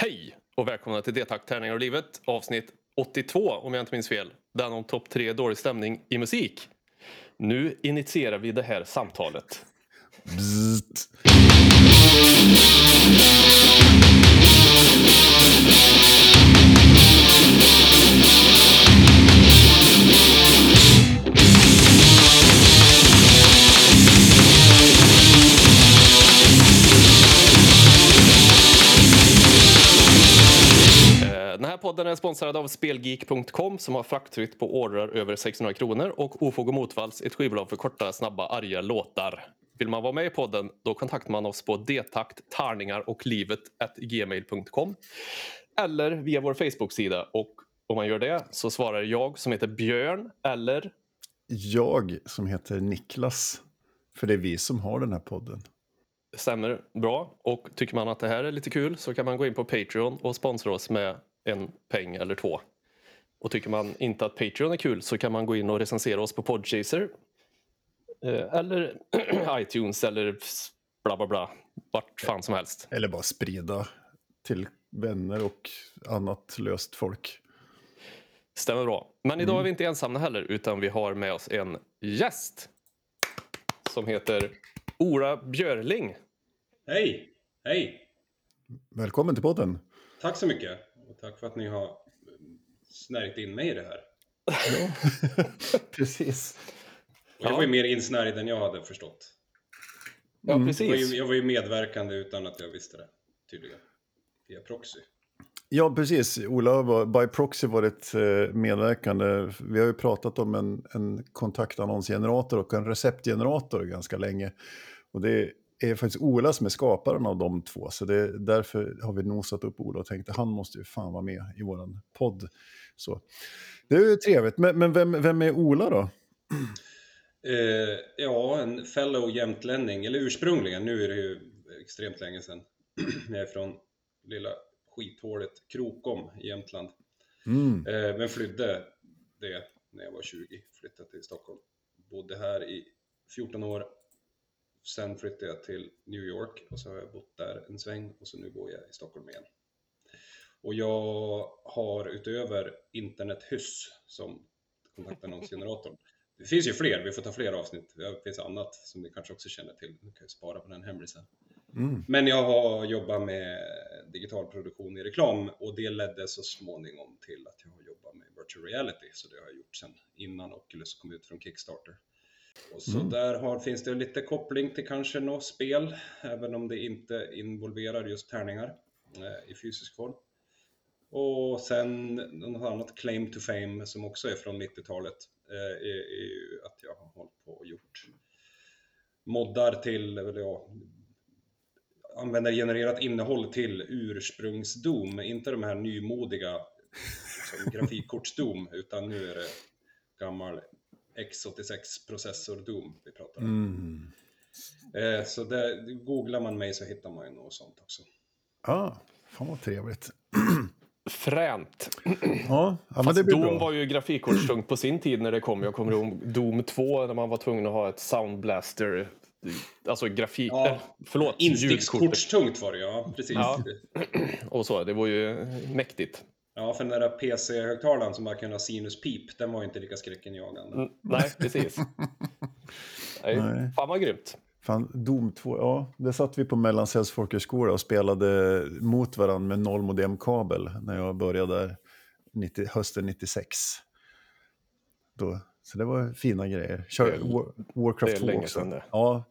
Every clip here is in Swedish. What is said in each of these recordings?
Hej och välkomna till D-takt Tärningar och livet avsnitt 82 om jag inte minns fel. Den om topp tre dålig stämning i musik. Nu initierar vi det här samtalet. Bzzzt. Här podden är sponsrad av Spelgeek.com som har frakttryck på ordrar över 600 kronor och Ofog och Motvalls, ett skivbolag för korta, snabba, arga låtar. Vill man vara med i podden då kontaktar man oss på detakt, tarningar och livet gmail.com eller via vår Facebook-sida och om man gör det så svarar jag som heter Björn eller Jag som heter Niklas. För det är vi som har den här podden. stämmer bra. Och tycker man att det här är lite kul så kan man gå in på Patreon och sponsra oss med en peng eller två. Och tycker man inte att Patreon är kul så kan man gå in och recensera oss på Podchaser. Eh, Eller iTunes eller bla bla bla. Vart fan som helst. Eller bara sprida till vänner och annat löst folk. Stämmer bra. Men idag är vi inte ensamma heller utan vi har med oss en gäst. Som heter Ora Björling. Hej! Hej! Välkommen till podden. Tack så mycket. Och tack för att ni har snärjt in mig i det här. Precis. Och jag Ja. var ju mer insnärjd än jag hade förstått. Ja, Mm. Jag var, ju, precis. jag var ju medverkande utan att jag visste det, tydligen. Via proxy. Ja, precis. Ola var by proxy varit eh, medverkande. Vi har ju pratat om en, en kontaktannonsgenerator och en receptgenerator ganska länge. Och det är faktiskt Ola som är skaparen av de två. Så det är därför har vi nosat upp Ola och tänkte han måste ju fan vara med i våran podd. Så. Det är ju trevligt. Men, men vem, vem är Ola då? Eh, ja, en fellow jämtlänning, eller ursprungligen, nu är det ju extremt länge sedan. jag är från lilla skithålet Krokom i Jämtland. Mm. Eh, men flydde det när jag var 20, flyttade till Stockholm. Bodde här i 14 år. Sen flyttade jag till New York och så har jag bott där en sväng och så nu bor jag i Stockholm igen. Och jag har utöver internethyss som kontaktannonsgeneratorn. Det finns ju fler, vi får ta fler avsnitt. Det finns annat som ni kanske också känner till. Nu kan jag spara på den hemlisen. Mm. Men jag har jobbat med digital produktion i reklam och det ledde så småningom till att jag har jobbat med virtual reality. Så det har jag gjort sedan innan Oculus kom ut från Kickstarter. Och så Mm. där har, finns det lite koppling till kanske något spel, även om det inte involverar just tärningar eh, i fysisk form. Och sen något annat claim to fame som också är från 90-talet eh, är, är ju att jag har hållit på och gjort moddar till, eller ja, användargenererat innehåll till ursprungsdom, inte de här nymodiga som grafikkortsdom, utan nu är det gammal X86-processor Doom vi pratar om. Mm. Eh, så där, googlar man mig så hittar man ju något sånt också. Ah, fan vad trevligt. Fränt. Ja, ja men Fast det blir Doom bra. var ju grafikkortstungt på sin tid när det kom. Jag kommer ihåg Doom 2 när man var tvungen att ha ett soundblaster. Alltså grafik... Ja, förlåt, ljudkort. Instickskortstungt var det ja, precis. Ja. Ja, Och så. Det var ju mäktigt. För den där PC-högtalaren som bara kunde ha sinuspip, den var ju inte lika skräckinjagande. Mm, nej, precis. Nej, Nej. Fan vad grymt. Fan, Dom 2, ja, det satt vi på Mellansels folkhögskola och spelade mot varandra med noll modemkabel när jag började där 90, hösten 96. Då, så det var fina grejer. Kör, Warcraft det är 2 länge också. sedan. Ja,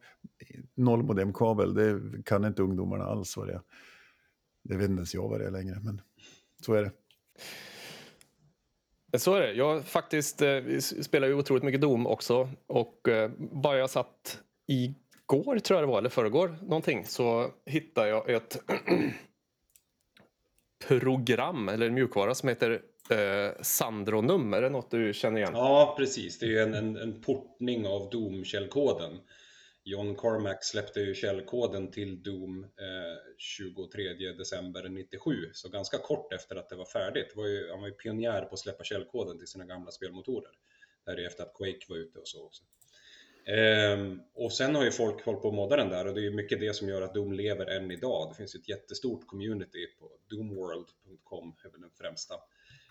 noll modemkabel, det kan inte ungdomarna alls vad det är. Det vet inte ens jag vad det är längre, men så är det. Så är det. Jag faktiskt eh, spelar ju otroligt mycket Doom också. Och eh, bara jag satt igår, tror jag det var, eller förrgår, någonting, så hittade jag ett program, eller en mjukvara, som heter eh, Sandronum. Är det något du känner igen? Ja, precis. Det är ju en, en, en portning av Doom-källkoden. John Carmack släppte ju källkoden till Doom eh, 23 december 97, så ganska kort efter att det var färdigt. Var ju, han var ju pionjär på att släppa källkoden till sina gamla spelmotorer. Det här är efter att Quake var ute och så också. Ehm, och sen har ju folk hållit på att modda den där och det är ju mycket det som gör att Doom lever än idag. Det finns ju ett jättestort community på doomworld.com, är väl den främsta.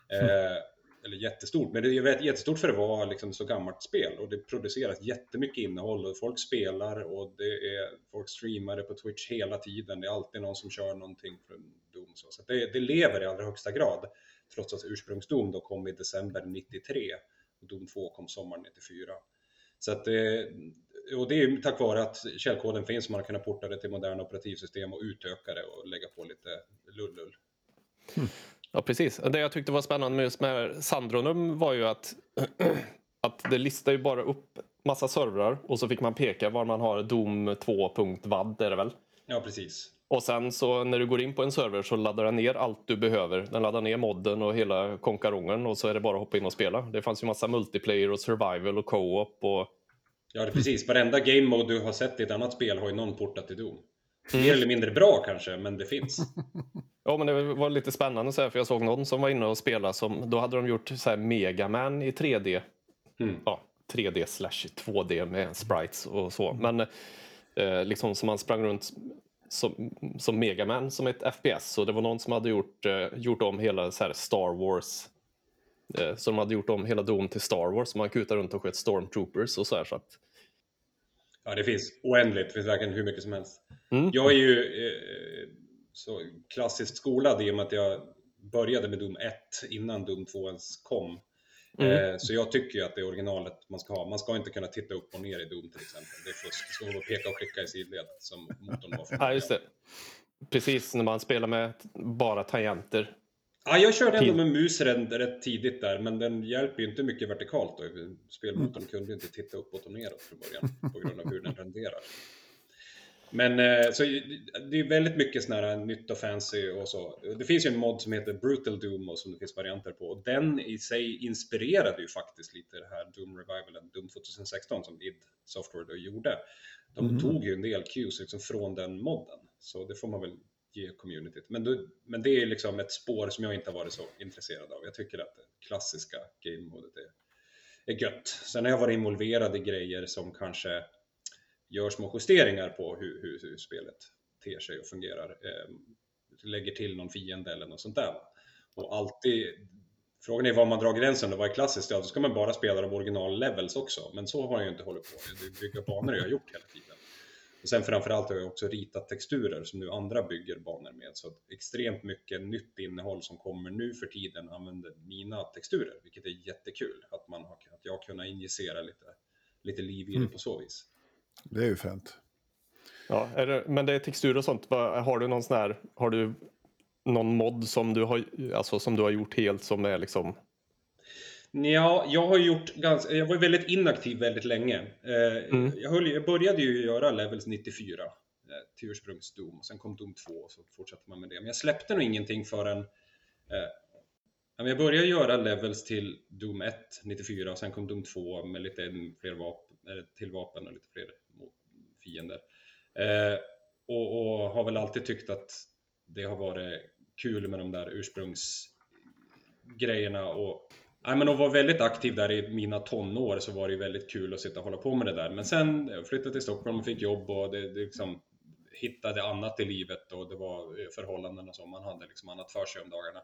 Ehm, eller jättestort, men det är jättestort för att vara liksom så gammalt spel och det produceras jättemycket innehåll och folk spelar och det är folk streamar det på Twitch hela tiden. Det är alltid någon som kör någonting från Doom. Så, så det, det, lever i allra högsta grad trots att ursprungsdom då kom i december 93 och Doom 2 kom sommaren 94. Så att det, och det är tack vare att källkoden finns, man har kunnat porta det till moderna operativsystem och utöka det och lägga på lite lullull. Mm. Ja, precis. Det jag tyckte var spännande med just med Sandronum var ju att, att det listar ju bara upp massa servrar och så fick man peka var man har Dom 2.vad är det väl? Ja, precis. Och sen så när du går in på en server så laddar den ner allt du behöver. Den laddar ner modden och hela konkarongen och så är det bara att hoppa in och spela. Det fanns ju massa multiplayer och survival och co-op och... Ja, det är precis. Varenda game mode du har sett i ett annat spel har ju någon portat till Doom. Mm. Mer eller mindre bra kanske, men det finns. Ja, men det var lite spännande så här, för jag såg någon som var inne och spelade som, då hade de gjort så här Megaman i 3D. Mm. Ja, 3D slash 2D med sprites och så. Men eh, liksom som man sprang runt som, som Megaman som ett FPS. Så det var någon som hade gjort, eh, gjort om hela så här Star Wars. Eh, så de hade gjort om hela Dom till Star Wars. Så man kutade runt och sköt Stormtroopers och så här. Så att... Ja, det finns oändligt. Det finns verkligen hur mycket som helst. Mm. Jag är ju eh, så klassiskt skolad i och med att jag började med Doom 1 innan Doom 2 ens kom. Mm. Eh, så jag tycker ju att det är originalet man ska ha. Man ska inte kunna titta upp och ner i Doom till exempel. Det är fusk. Det ska vara peka och klicka i sidled som motorn var från Ja, just det. Precis, när man spelar med bara tangenter. Ja, jag körde ändå med mus rätt tidigt där, men den hjälper ju inte mycket vertikalt. Då. Spelmotorn mm. kunde ju inte titta uppåt och neråt från början på grund av hur den renderar. Men eh, så det är väldigt mycket sån här nytt och fancy och så. Det finns ju en mod som heter Brutal Doom och som det finns varianter på. Och den i sig inspirerade ju faktiskt lite det här Doom Revivalen, Doom 2016 som id Software då gjorde. De mm. tog ju en del cues liksom från den modden. Så det får man väl communityt. Men, du, men det är liksom ett spår som jag inte har varit så intresserad av. Jag tycker att det klassiska game-modet är, är gött. Sen har jag varit involverad i grejer som kanske gör små justeringar på hur, hur, hur spelet ter sig och fungerar. Eh, lägger till någon fiende eller något sånt där. Och alltid, frågan är var man drar gränsen och vad är klassiskt? Ja, då ska man bara spela de original levels också. Men så har jag ju inte hållit på. Det är bygga banor jag har gjort hela tiden. Och sen framförallt har jag också ritat texturer som nu andra bygger banor med. Så extremt mycket nytt innehåll som kommer nu för tiden använder mina texturer, vilket är jättekul. Att, man har, att jag har kunnat injicera lite, lite liv i det mm. på så vis. Det är ju fränt. Ja, det, men det är textur och sånt. Har du någon sån här, har du någon mod som du har, alltså som du har gjort helt som är liksom? Ja, jag har gjort ganska, jag var väldigt inaktiv väldigt länge. Eh, mm. Jag, höll, jag, började ju göra levels 94 eh, till ursprungsdom, sen kom Dom 2 och så fortsatte man med det. Men jag släppte nog ingenting förrän eh, jag började göra levels till Doom 1 94 och sen kom Doom 2 med lite fler vapen, till vapen och lite fler fiender. Eh, och, och, har väl alltid tyckt att det har varit kul med de där ursprungsgrejerna och Nej, men att vara väldigt aktiv där i mina tonår så var det ju väldigt kul att sitta och hålla på med det där. Men sen flyttade till Stockholm och fick jobb och det, det liksom hittade annat i livet och det var eh, förhållanden och så. Man hade liksom annat för sig om dagarna.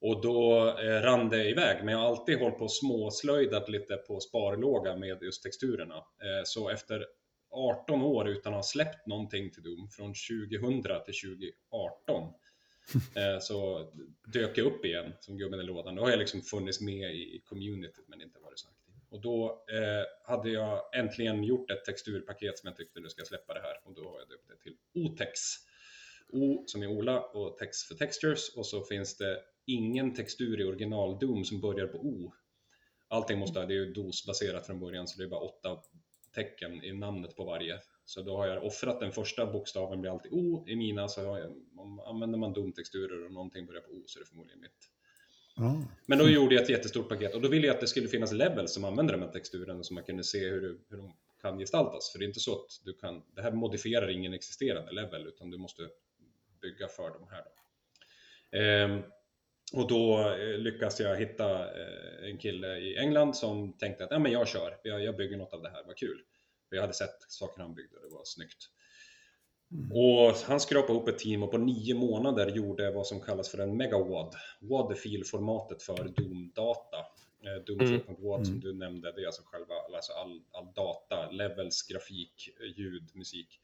Och då eh, rann det iväg. Men jag har alltid hållit på och småslöjdat lite på sparlåga med just texturerna. Eh, så efter 18 år utan att ha släppt någonting till Doom från 2000 till 2018 Eh, så dök jag upp igen som gubben i lådan. Då har jag liksom funnits med i communityt men inte varit så aktiv. Och då eh, hade jag äntligen gjort ett texturpaket som jag tyckte nu ska jag släppa det här och då har jag döpt det till OTEX. O som är Ola och text för textures och så finns det ingen textur i original Doom som börjar på O. Allting måste, det är ju DOS-baserat från början så det är bara åtta tecken i namnet på varje. Så då har jag offrat den första bokstaven blir alltid O i mina så jag, om, använder man domtexturer och någonting börjar på O så är det förmodligen mitt. Mm. Men då gjorde jag ett jättestort paket och då ville jag att det skulle finnas levels som använder de här texturerna så man kunde se hur, hur de kan gestaltas. För det är inte så att du kan, det här modifierar ingen existerande level utan du måste bygga för de här. Då. Ehm, och då eh, lyckas jag hitta eh, en kille i England som tänkte att ja, men jag kör, jag, jag bygger något av det här, vad kul. Jag hade sett saker han byggde och det var snyggt. Och han skrapade ihop ett team och på nio månader gjorde vad som kallas för en megawad. WAD är filformatet för Doom-data. Eh, Doom Mm. 2.WAD som du nämnde, det är alltså själva alltså all, all data, levels, grafik, ljud, musik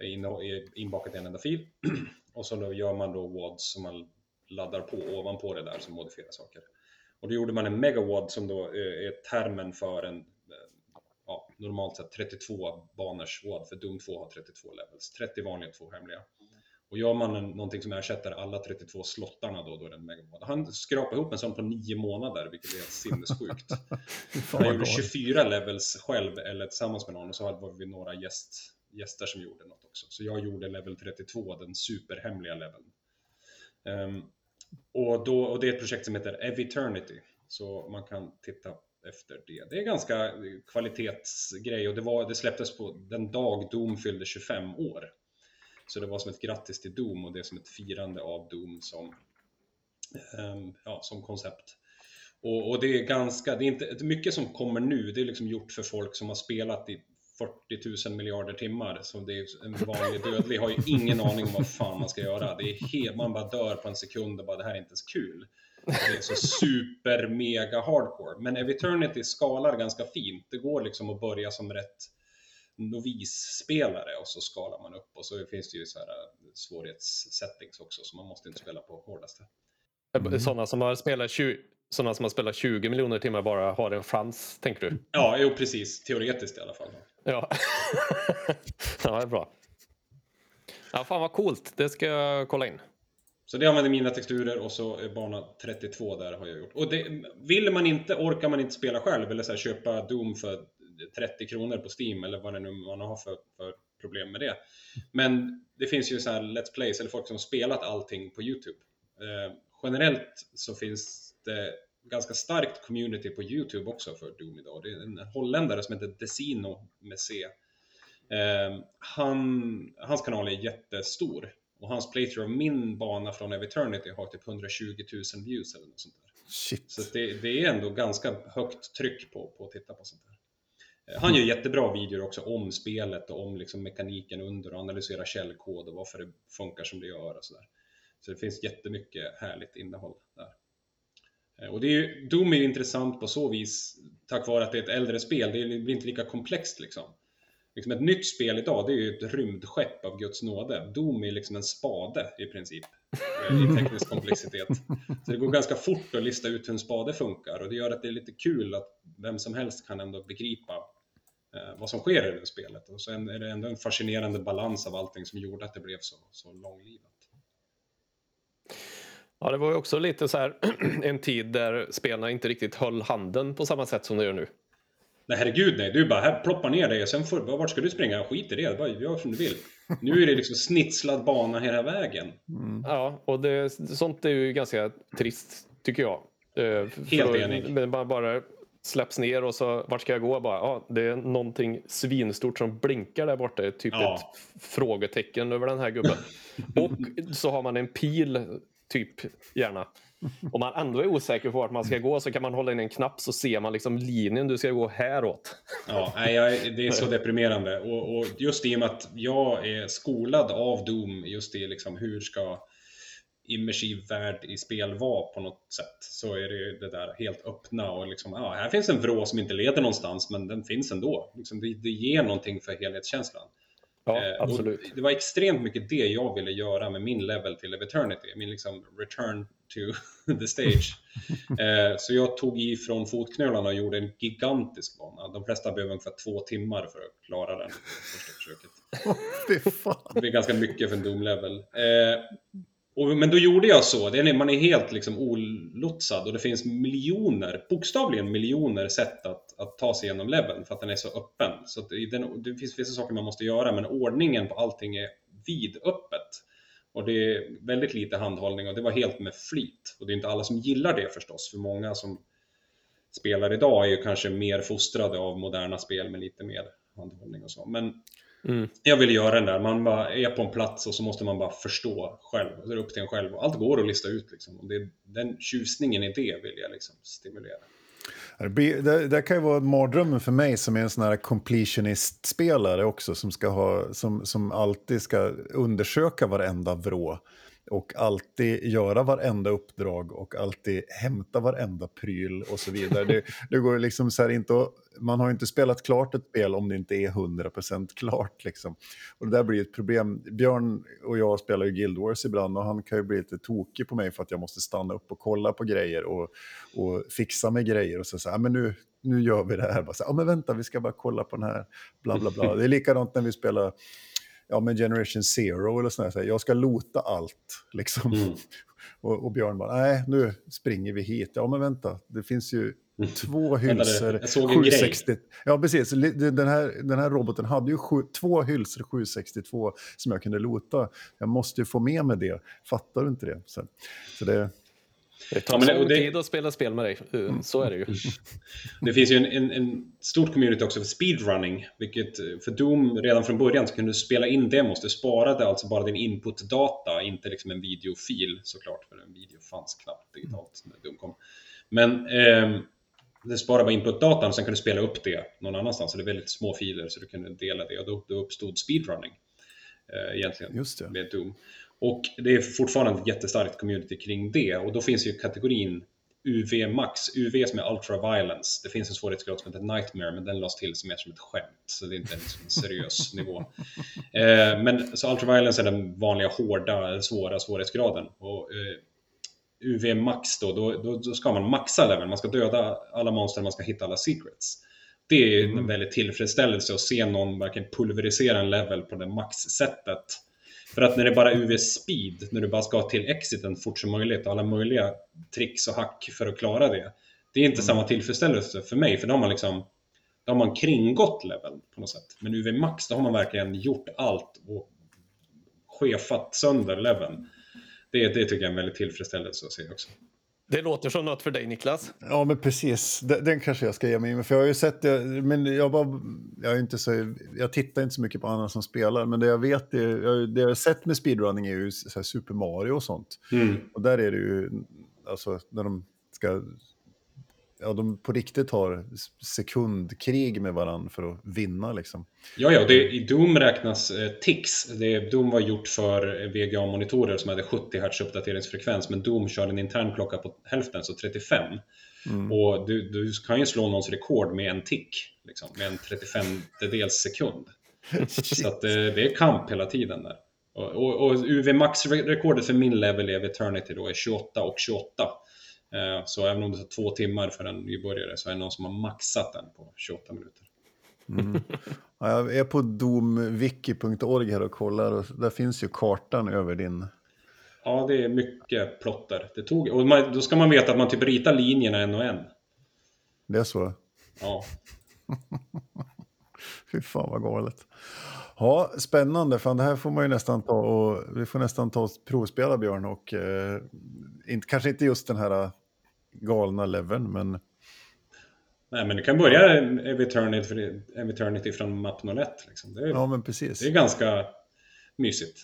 inne- är inbakat i en enda fil. och så då gör man då WADs som man laddar på ovanpå det där som modifierar saker. Och då gjorde man en megawad som då eh, är termen för en eh, normalt sett 32 baners WAD, för Doom 2 har 32 levels. 30 vanliga, två hemliga. Och gör man en, någonting som ersätter alla 32 slottarna då, då är det en megawad. Han skrapade ihop en sån på nio månader, vilket är helt sinnessjukt. Han gjorde bra. 24 levels själv eller tillsammans med någon och så var vi några gäst, gäster som gjorde något också. Så jag gjorde level 32, den superhemliga leveln. Ehm, och, då, och det är ett projekt som heter Eviternity. Så man kan titta efter det. Det är ganska eh, kvalitetsgrej och det, var, det släpptes på den dag Doom fyllde 25 år. Så det var som ett grattis till Doom och det är som ett firande av Doom som, ehm, ja, som koncept. Och, och det är ganska, det är inte, mycket som kommer nu, det är liksom gjort för folk som har spelat i 40 000 miljarder timmar. Så det är, en vanlig dödlig har ju ingen aning om vad fan man ska göra. Det är helt, man bara dör på en sekund och bara det här är inte ens kul. Det är så super mega hardcore. Men Eviternity skalar ganska fint. Det går liksom att börja som rätt novisspelare och så skalar man upp och så finns det ju så här eh, svårighetssettings också så man måste inte spela på hårdaste. Mm. Sådana som har spelat 20, sådana som har spelat 20 miljoner timmar bara har en chans, tänker du? Ja, jo precis. Teoretiskt i alla fall. Ja, ja det är bra. Ja, fan vad coolt. Det ska jag kolla in. Så det använder mina texturer och så är bana 32 där har jag gjort. Och det, vill man inte, orkar man inte spela själv eller så här, köpa Doom för 30 kronor på Steam eller vad det nu man har för, för problem med det. Men det finns ju så här Let's Plays eller folk som har spelat allting på YouTube. Eh, generellt så finns det ganska starkt community på YouTube också för Doom idag. Det är en holländare som heter Desino med C. Eh, han, hans kanal är jättestor och hans playthrough av min bana från Eviternity har typ 120 000 views eller något sånt där. Shit. Så det, det är ändå ganska högt tryck på, på att titta på sånt här. Eh, Han gör jättebra videor också om spelet och om liksom mekaniken under och analyserar källkod och varför det funkar som det gör och sådär. Så det finns jättemycket härligt innehåll där. Eh, Och det är ju, Doom är ju intressant på så vis tack vare att det är ett äldre spel. Det blir inte lika komplext liksom liksom ett nytt spel idag, det är ju ett rymdskepp av Guds nåde. Doom är liksom en spade i princip. Eh, I teknisk komplexitet. Så det går ganska fort att lista ut hur en spade funkar och det gör att det är lite kul att vem som helst kan ändå begripa eh, vad som sker i det spelet. Och sen är det ändå en fascinerande balans av allting som gjorde att det blev så, så långlivat. Ja, det var ju också lite så här en tid där spelarna inte riktigt höll handen på samma sätt som de gör nu. Nej herregud nej, du bara här ploppar ner dig och sen får, vart ska du springa? Skit i det, bara gör som du vill. Nu är det liksom snitslad bana hela vägen. Mm. Ja, och det, sånt är ju ganska trist tycker jag. Eh, Helt enig. men Man bara släpps ner och så vart ska jag gå? Bara, ja, det är någonting svinstort som blinkar där borta. Typ Ja. ett frågetecken över den här gubben. och så har man en pil, typ gärna. Om man ändå är osäker på vart man ska gå så kan man hålla in en knapp så ser man liksom linjen du ska gå häråt. Ja, nej, det är så deprimerande. Och, och just i och med att jag är skolad av Doom, just i liksom hur ska immersiv värld i spel vara på något sätt, så är det ju det där helt öppna och liksom, ja, här finns en vrå som inte leder någonstans, men den finns ändå. Liksom, det, det ger någonting för helhetskänslan. Ja, Eh, och absolut. Det var extremt mycket det jag ville göra med min level till Eternity, min liksom return to the stage. Eh, så jag tog ifrån fotknölarna och gjorde en gigantisk bana. De flesta behöver ungefär två timmar för att klara den första försöket. Det blir ganska mycket för en Doom-level. Eh, och, men då gjorde jag så. Det är, man är helt liksom olotsad och det finns miljoner, bokstavligen miljoner sätt att, att ta sig igenom leveln för att den är så öppen. Så den, det finns vissa saker man måste göra men ordningen på allting är vidöppet. Och det är väldigt lite handhållning och det var helt med flit. Och det är inte alla som gillar det förstås, för många som spelar idag är ju kanske mer fostrade av moderna spel med lite mer handhållning och så. Men Mm. jag vill göra den där, man bara är på en plats och så måste man bara förstå själv. Det är upp till en själv. Och allt går att lista ut liksom. Och det, den tjusningen i det vill jag liksom stimulera. Det, det kan ju vara mardrömmen för mig som är en sån här completionist-spelare också som, ska ha, som, som alltid ska undersöka varenda vrå och alltid göra varenda uppdrag och alltid hämta varenda pryl och så vidare. Det, det går liksom så inte att, man har ju inte spelat klart ett spel om det inte är 100% klart. Liksom. Och det där blir ett problem. Björn och jag spelar ju Guild Wars ibland och han kan ju bli lite tokig på mig för att jag måste stanna upp och kolla på grejer och, och fixa med grejer och så säga, men nu, nu gör vi det här. Bara så, ja, men vänta, vi ska bara kolla på den här, bla bla bla. Det är likadant när vi spelar ja, men Generation Zero eller sådär. Så jag ska lota allt. Liksom. Mm. Och, och, Björn bara, nej, nu springer vi hit. Ja, men vänta, det finns ju mm. två hylsor. Jag såg en 760. Grej. Ja, precis. Den här, den här roboten hade ju sju, två hylsor 762 som jag kunde lota. Jag måste ju få med mig det. Fattar du inte det? Så, så det... Det tar ja, lång det... tid att spela spel med dig, mm. så är det ju. Det finns ju en, en, en stort community också för speedrunning, vilket för Doom redan från början så kunde du spela in demos, du sparade alltså bara din input-data, inte liksom en videofil såklart, för en video fanns knappt digitalt när Doom kom. Men eh, det sparade bara input-datan och sen kunde du spela upp det någon annanstans, så det är väldigt små filer så du kunde dela det och då, då uppstod speedrunning eh, egentligen Just det. med Doom. Och det är fortfarande ett jättestarkt community kring det och då finns ju kategorin UV max, UV som är ultra violence. Det finns en svårighetsgrad som heter nightmare men den lades till som, är som ett skämt så det är inte liksom en seriös nivå. Eh, men så ultra violence är den vanliga hårda, svåra svårighetsgraden. Och, eh, UV max då, då, då, då, ska man maxa leveln, man ska döda alla monster, man ska hitta alla secrets. Det är mm. en väldigt tillfredsställelse att se någon verkligen pulverisera en level på det max-sättet för att när det är bara UV-speed, när du bara ska till exiten fort som möjligt och alla möjliga tricks och hack för att klara det. Det är inte mm. samma tillfredsställelse för mig, för då har man liksom då har man kringgått leveln på något sätt. Men UV Max, då har man verkligen gjort allt och chefat sönder leveln. Det, det tycker jag är en väldigt tillfredsställelse att se också. Det låter som något för dig Niklas. Ja men precis, den, den kanske jag ska ge mig in För jag har ju sett det, men jag, bara, jag, är inte så, jag tittar inte så mycket på andra som spelar. Men det jag vet, är, det jag har sett med speedrunning är ju Super Mario och sånt. Mm. Och där är det ju, alltså när de ska ja, de på riktigt har sekundkrig med varandra för att vinna. Liksom. Ja, ja, det, i Doom räknas eh, TIX. Det, Doom var gjort för VGA-monitorer som hade 70 Hz uppdateringsfrekvens, men Doom körde en intern klocka på hälften, så 35. Mm. Och du, du kan ju slå någons rekord med en tick, liksom, med en 35 dels sekund. så att, eh, det är kamp hela tiden där. Och, och, och UV Max-rekordet för min level i Eternity då är 28 och 28. Eh, så även om det tar två timmar för en nybörjare så är det någon som har maxat den på 28 minuter. Mm. Ja, jag är på domwiki.org här och kollar och där finns ju kartan över din... Ja, det är mycket plotter. Det tog... Och man, då ska man veta att man typ ritar linjerna en och en. Det är så? Ja. Fy fan vad galet. Ja, spännande. Fan, det här får man ju nästan ta och vi får nästan ta och provspela Björn och eh, inte, kanske inte just den här galna leveln, men... Nej, men du kan börja Eviternity, Eviternity från Map 01. Liksom. Det är, ja, men precis. Det är ganska mysigt.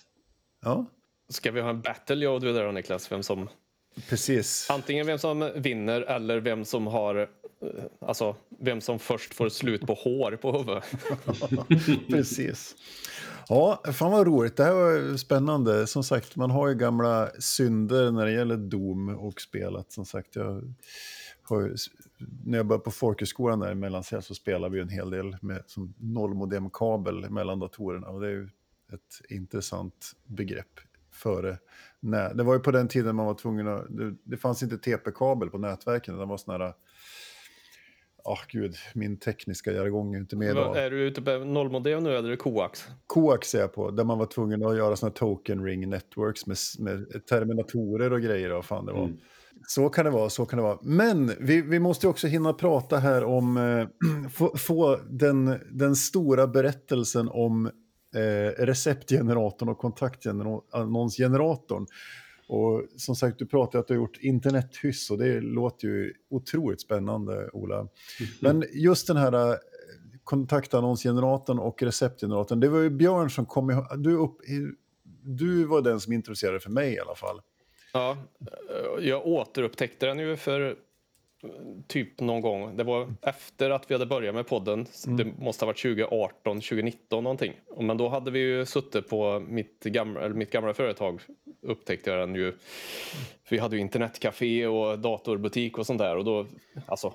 Ja. Ska vi ha en battle, jag och du där Niklas? Vem som... Precis. Antingen vem som vinner eller vem som har eh, Alltså vem som först får slut på hår på huvudet. Precis. Ja, fan vad roligt. Det här var spännande. Som sagt, man har ju gamla synder när det gäller dom och spelat. Som sagt, jag har, när jag började på folkhögskolan där i Mellansel så spelade vi en hel del med som nollmodemkabel mellan datorerna. Och det är ju ett intressant begrepp före. Nej, det var ju på den tiden man var tvungen att... Det, det fanns inte TP-kabel på nätverken. Det var sådana här oh, gud, min tekniska jargong är inte med idag. Är du ute på nollmodem nu eller är det coax? Coax är jag på, där man var tvungen att göra sådana token ring networks med, med terminatorer och grejer. Och fan det var. Mm. Så kan det vara, så kan det vara. Men vi, vi måste också hinna prata här om, eh, få, få, den, den stora berättelsen om eh, receptgeneratorn och kontaktannonsgeneratorn. Och som sagt, du pratade att du har gjort internethyss och det låter ju otroligt spännande, Ola. Mm -hmm. Men just den här eh, kontaktannonsgeneratorn och receptgeneratorn, det var ju Björn som kom ihåg, du, upp, du var den som introducerade för mig i alla fall. Ja, jag återupptäckte den ju för typ någon gång. Det var efter att vi hade börjat med podden. Det måste ha varit 2018, 2019 någonting. Men då hade vi ju suttit på mitt gamla, mitt gamla företag upptäckte jag den ju. Vi hade ju internetcafé och datorbutik och sånt där och då, alltså,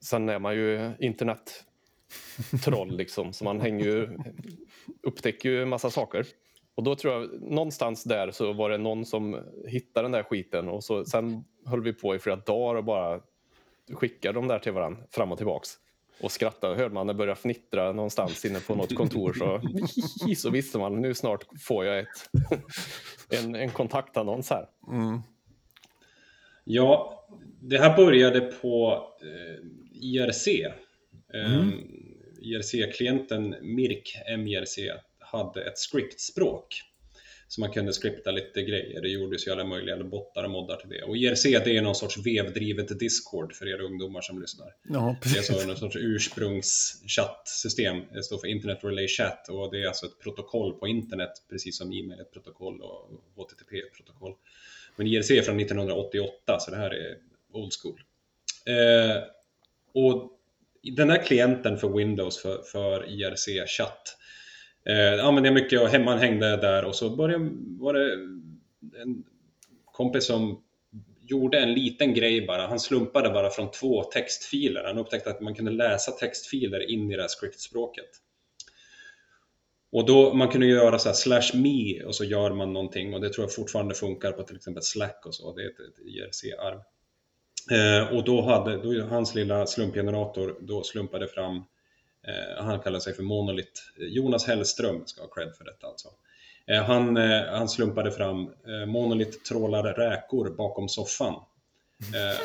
sen är man ju internettroll liksom så man hänger ju, upptäcker ju en massa saker. Och då tror jag någonstans där så var det någon som hittade den där skiten och så, sen höll vi på i flera dagar och bara skickade de där till varandra fram och tillbaks. Och skrattade. Hörde man det börja fnittra någonstans inne på något kontor så, så visste man nu snart får jag ett, en, en kontaktannons här. Mm. Ja, det här började på eh, IRC. Eh, IRC-klienten Mirk MIRC hade ett scriptspråk. Så man kunde skripta lite grejer. Det gjordes ju alla möjliga bottar och moddar till det. Och IRC det är någon sorts vevdrivet Discord för er ungdomar som lyssnar. Ja, Det är alltså någon sorts ursprungschattsystem. Det står för Internet Relay Chat och det är alltså ett protokoll på internet, precis som e-mail är ett protokoll och HTTP är ett protokoll. Men IRC är från 1988, så det här är old school. Eh, och den här klienten för Windows för, för IRC chatt eh, använde jag mycket och hemman hängde där och så började, var det en kompis som gjorde en liten grej bara. Han slumpade bara från två textfiler. Han upptäckte att man kunde läsa textfiler in i det här scriptspråket. Och då man kunde göra så här slash me och så gör man någonting och det tror jag fortfarande funkar på till exempel Slack och så. Det är ett, ett IRC-arv. Eh, och då hade då hans lilla slumpgenerator då slumpade fram eh, Eh, han kallar sig för Monolith. Eh, Jonas Hellström ska ha cred för detta alltså. Eh, han, han slumpade fram Monolit Monolith trålar räkor bakom soffan. Eh,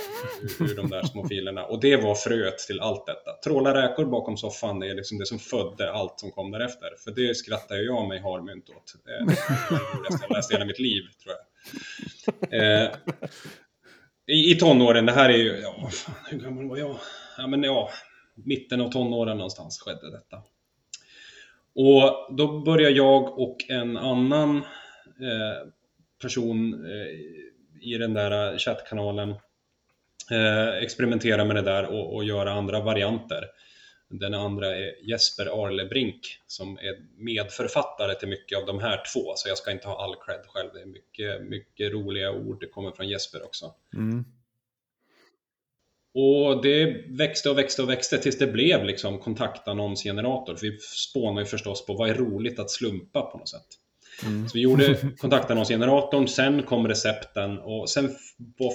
ur, de där små filerna. Och det var fröet till allt detta. Tråla räkor bakom soffan är liksom det som födde allt som kom därefter. För det skrattar jag mig harmynt åt. Eh, det roligaste jag läst i hela mitt liv, tror jag. Eh, i, I tonåren, det här är ju, ja, fan, hur gammal var jag? Ja, men ja, mitten av tonåren någonstans skedde detta. Och då börjar jag och en annan eh, person eh, i den där chattkanalen eh, experimentera med det där och, och göra andra varianter. Den andra är Jesper Arlebrink som är medförfattare till mycket av de här två, så jag ska inte ha all cred själv. Det är mycket, mycket roliga ord, det kommer från Jesper också. Mm. Och det växte och växte och växte tills det blev liksom kontaktannonsgenerator. För vi spånade ju förstås på vad är roligt att slumpa på något sätt. Mm. Så vi gjorde kontaktannonsgeneratorn, sen kom recepten och sen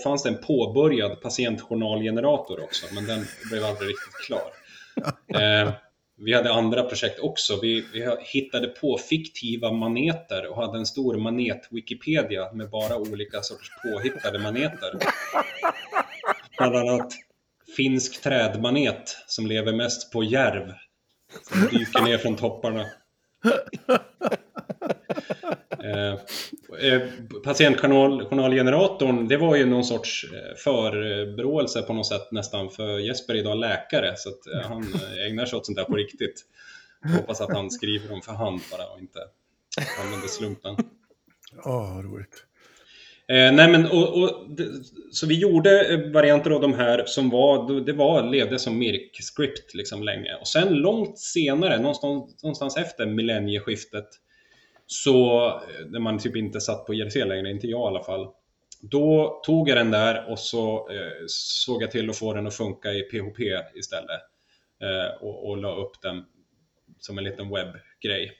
fanns det en påbörjad patientjournalgenerator också, men den blev aldrig riktigt klar. Eh, vi hade andra projekt också. Vi, vi hittade på fiktiva maneter och hade en stor manet-wikipedia med bara olika sorters påhittade maneter. Bland annat finsk trädmanet som lever mest på järv. Som dyker ner från topparna. Eh, eh, Patientjournalgeneratorn, det var ju någon sorts eh, förebråelse på något sätt nästan för Jesper är idag läkare så att eh, han ägnar sig åt sånt där på riktigt. Jag hoppas att han skriver dem för hand bara och inte använder slumpen. Åh, vad roligt. Eh, nej men, och, och, det- så vi gjorde eh, varianter av de här som var, det var, levde som Mirk-script liksom länge. Och sen långt senare, någonstans, någonstans efter millennieskiftet, så, eh, när man typ inte satt på IRC längre, inte jag i alla fall, då tog jag den där och så eh, såg jag till att få den att funka i PHP istället. Eh, och, och la upp den som en liten webbgrej.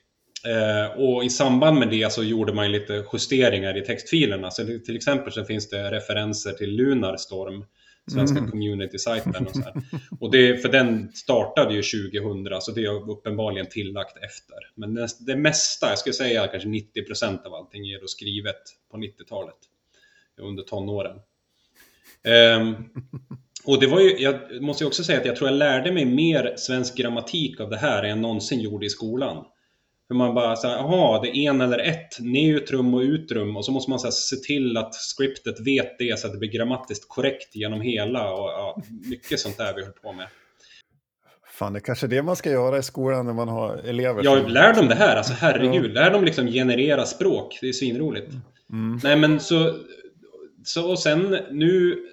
Eh, och i samband med det så gjorde man lite justeringar i textfilerna. Så till exempel så finns det referenser till Lunarstorm, svenska Mm. community-sajten och så här. Och det, för den startade ju 2000, så det är uppenbarligen tillagt efter. Men det, det mesta, jag skulle säga kanske 90% av allting är då skrivet på 90-talet, under tonåren. Ehm, och det var ju, jag måste också säga att jag tror jag lärde mig mer svensk grammatik av det här än jag någonsin gjorde i skolan. För man bara såhär, jaha, det är en eller ett, neutrum och utrum och så måste man så här, se till att scriptet vet det så att det blir grammatiskt korrekt genom hela och ja, mycket sånt där vi höll på med. Fan, det är kanske är det man ska göra i skolan när man har elever. Ja, lär dem det här, alltså herregud, lär dem liksom generera språk, det är svinroligt. Mm. Nej men så, så och sen nu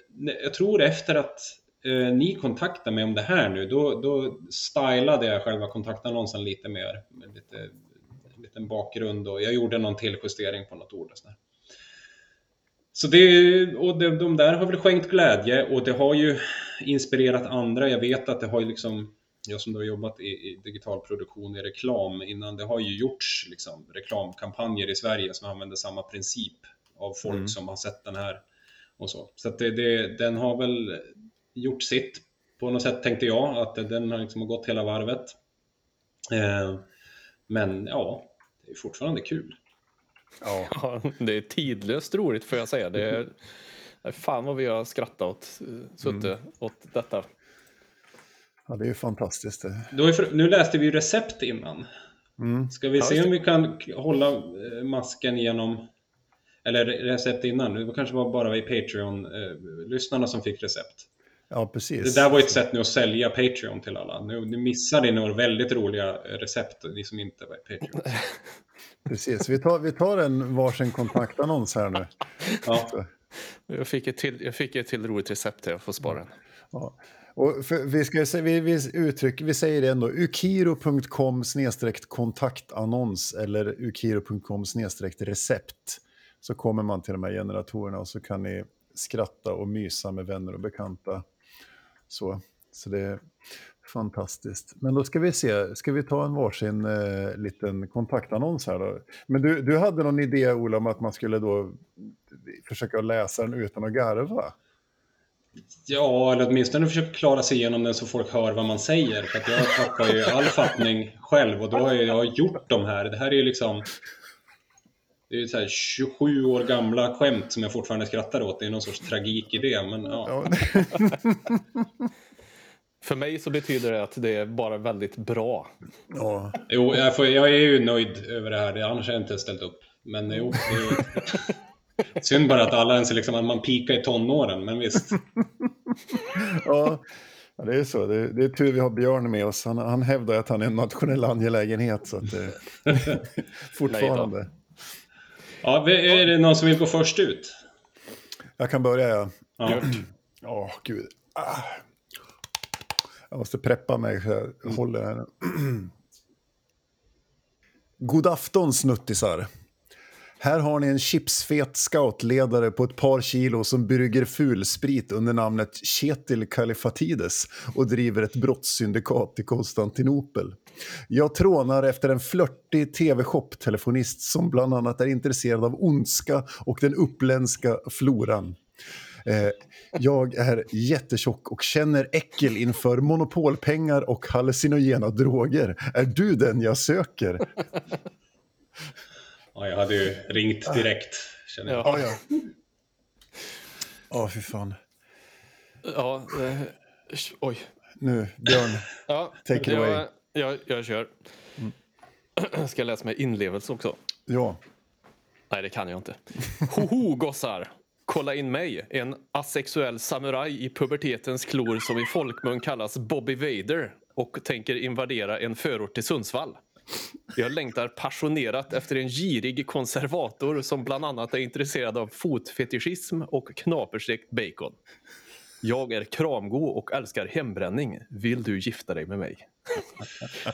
jag tror efter att eh, ni kontaktade mig om det här nu, då, då stylade jag själva kontaktannonsen lite mer. Med lite, liten bakgrund och jag gjorde någon tilljustering på något ord. Och sådär. Så det, och de, de där har väl skänkt glädje och det har ju inspirerat andra. Jag vet att det har ju liksom, jag som då har jobbat i, i digital produktion i reklam innan, det har ju gjorts liksom reklamkampanjer i Sverige som använder samma princip av folk Mm. som har sett den här och så. Så det, det, den har väl gjort sitt på något sätt tänkte jag, att den har liksom gått hela varvet. Eh, men ja, det är fortfarande kul. Ja. Ja, det är tidlöst roligt får jag säga. Det är, fan vad vi har skrattat åt, eh, suttit åt detta. ja, det är ju fantastiskt. Det. Då är för, nu läste vi ju recept innan. Mm. Ska vi se om vi kan hålla eh, masken genom eller re- recept innan. Det kanske var bara vi Patreon-lyssnarna som fick recept. Ja, Det precis. där var ett sätt nu att sälja Patreon till alla. Nu, nu missade ni några väldigt roliga recept, ni som inte var Patreon. precis. Vi, tar, vi tar en varsin kontaktannons här nu. Ja. Jag fick ett till, jag fick ett till roligt recept här, jag får spara den. Ja. Och för, vi, ska, vi, vi, uttryck, vi säger det ändå, ukiro.com kontaktannons eller ukiro.com recept. Så kommer man till de här generatorerna och så kan ni skratta och mysa med vänner och bekanta. Så, så det är fantastiskt. Men då ska vi se, ska vi ta en varsin eh, liten kontaktannons här då? Men du, du hade någon idé Ola om att man skulle då försöka läsa den utan att garva? ja, eller åtminstone försöka klara sig igenom den så folk hör vad man säger. För att jag tappar ju all fattning själv och då har jag, gjort de här. Det här är ju liksom det är ju så här 27 år gamla skämt som jag fortfarande skrattar åt. Det är någon sorts tragik i det. Men ja. För mig så betyder det att det är bara väldigt bra. ja. Jo, jag, får, jag är ju nöjd över det här. Det- Annars har jag inte ställt upp. Men jo, det är synd bara att alla ens är liksom, att man pikar i tonåren. Men visst. Ja, ja, det är så. Det, det är tur vi har Björn med oss. Han, han hävdar att han är en nationell angelägenhet. Så att, fortfarande. Ja, är det någon som vill gå först ut? Jag kan börja, ja. Ja. Åh, gud. Ah. Jag måste preppa mig så jag håller här. God afton, snuttisar. Här har ni en chipsfet scoutledare på ett par kilo som brygger fulsprit under namnet Kjetil Kalifatides och driver ett brottssyndikat i Konstantinopel. Jag trånar efter en flörtig tv-shop-telefonist som bland annat är intresserad av ondska och den uppländska floran. Eh, jag är jättetjock och känner äckel inför monopolpengar och hallucinogena droger. Är du den jag söker? Ja, jag hade ju ringt direkt. Känner jag. Ja, ja. Ja, fy fan. ja eh, oj. Nu, Björn. Ja, Take it jag, away. Mm. Jag, jag kör. Ska jag läsa med inlevelse också? Ja. Nej, det kan jag inte. Hoho, gossar! Kolla in mig, en asexuell samuraj i pubertetens klor som i folkmun kallas Bobby Vader och tänker invadera en förort till Sundsvall. Jag längtar passionerat efter en girig konservator som bland annat är intresserad av fotfetischism och knaperstekt bacon. Jag är kramgo och älskar hembränning. Vill du gifta dig med mig?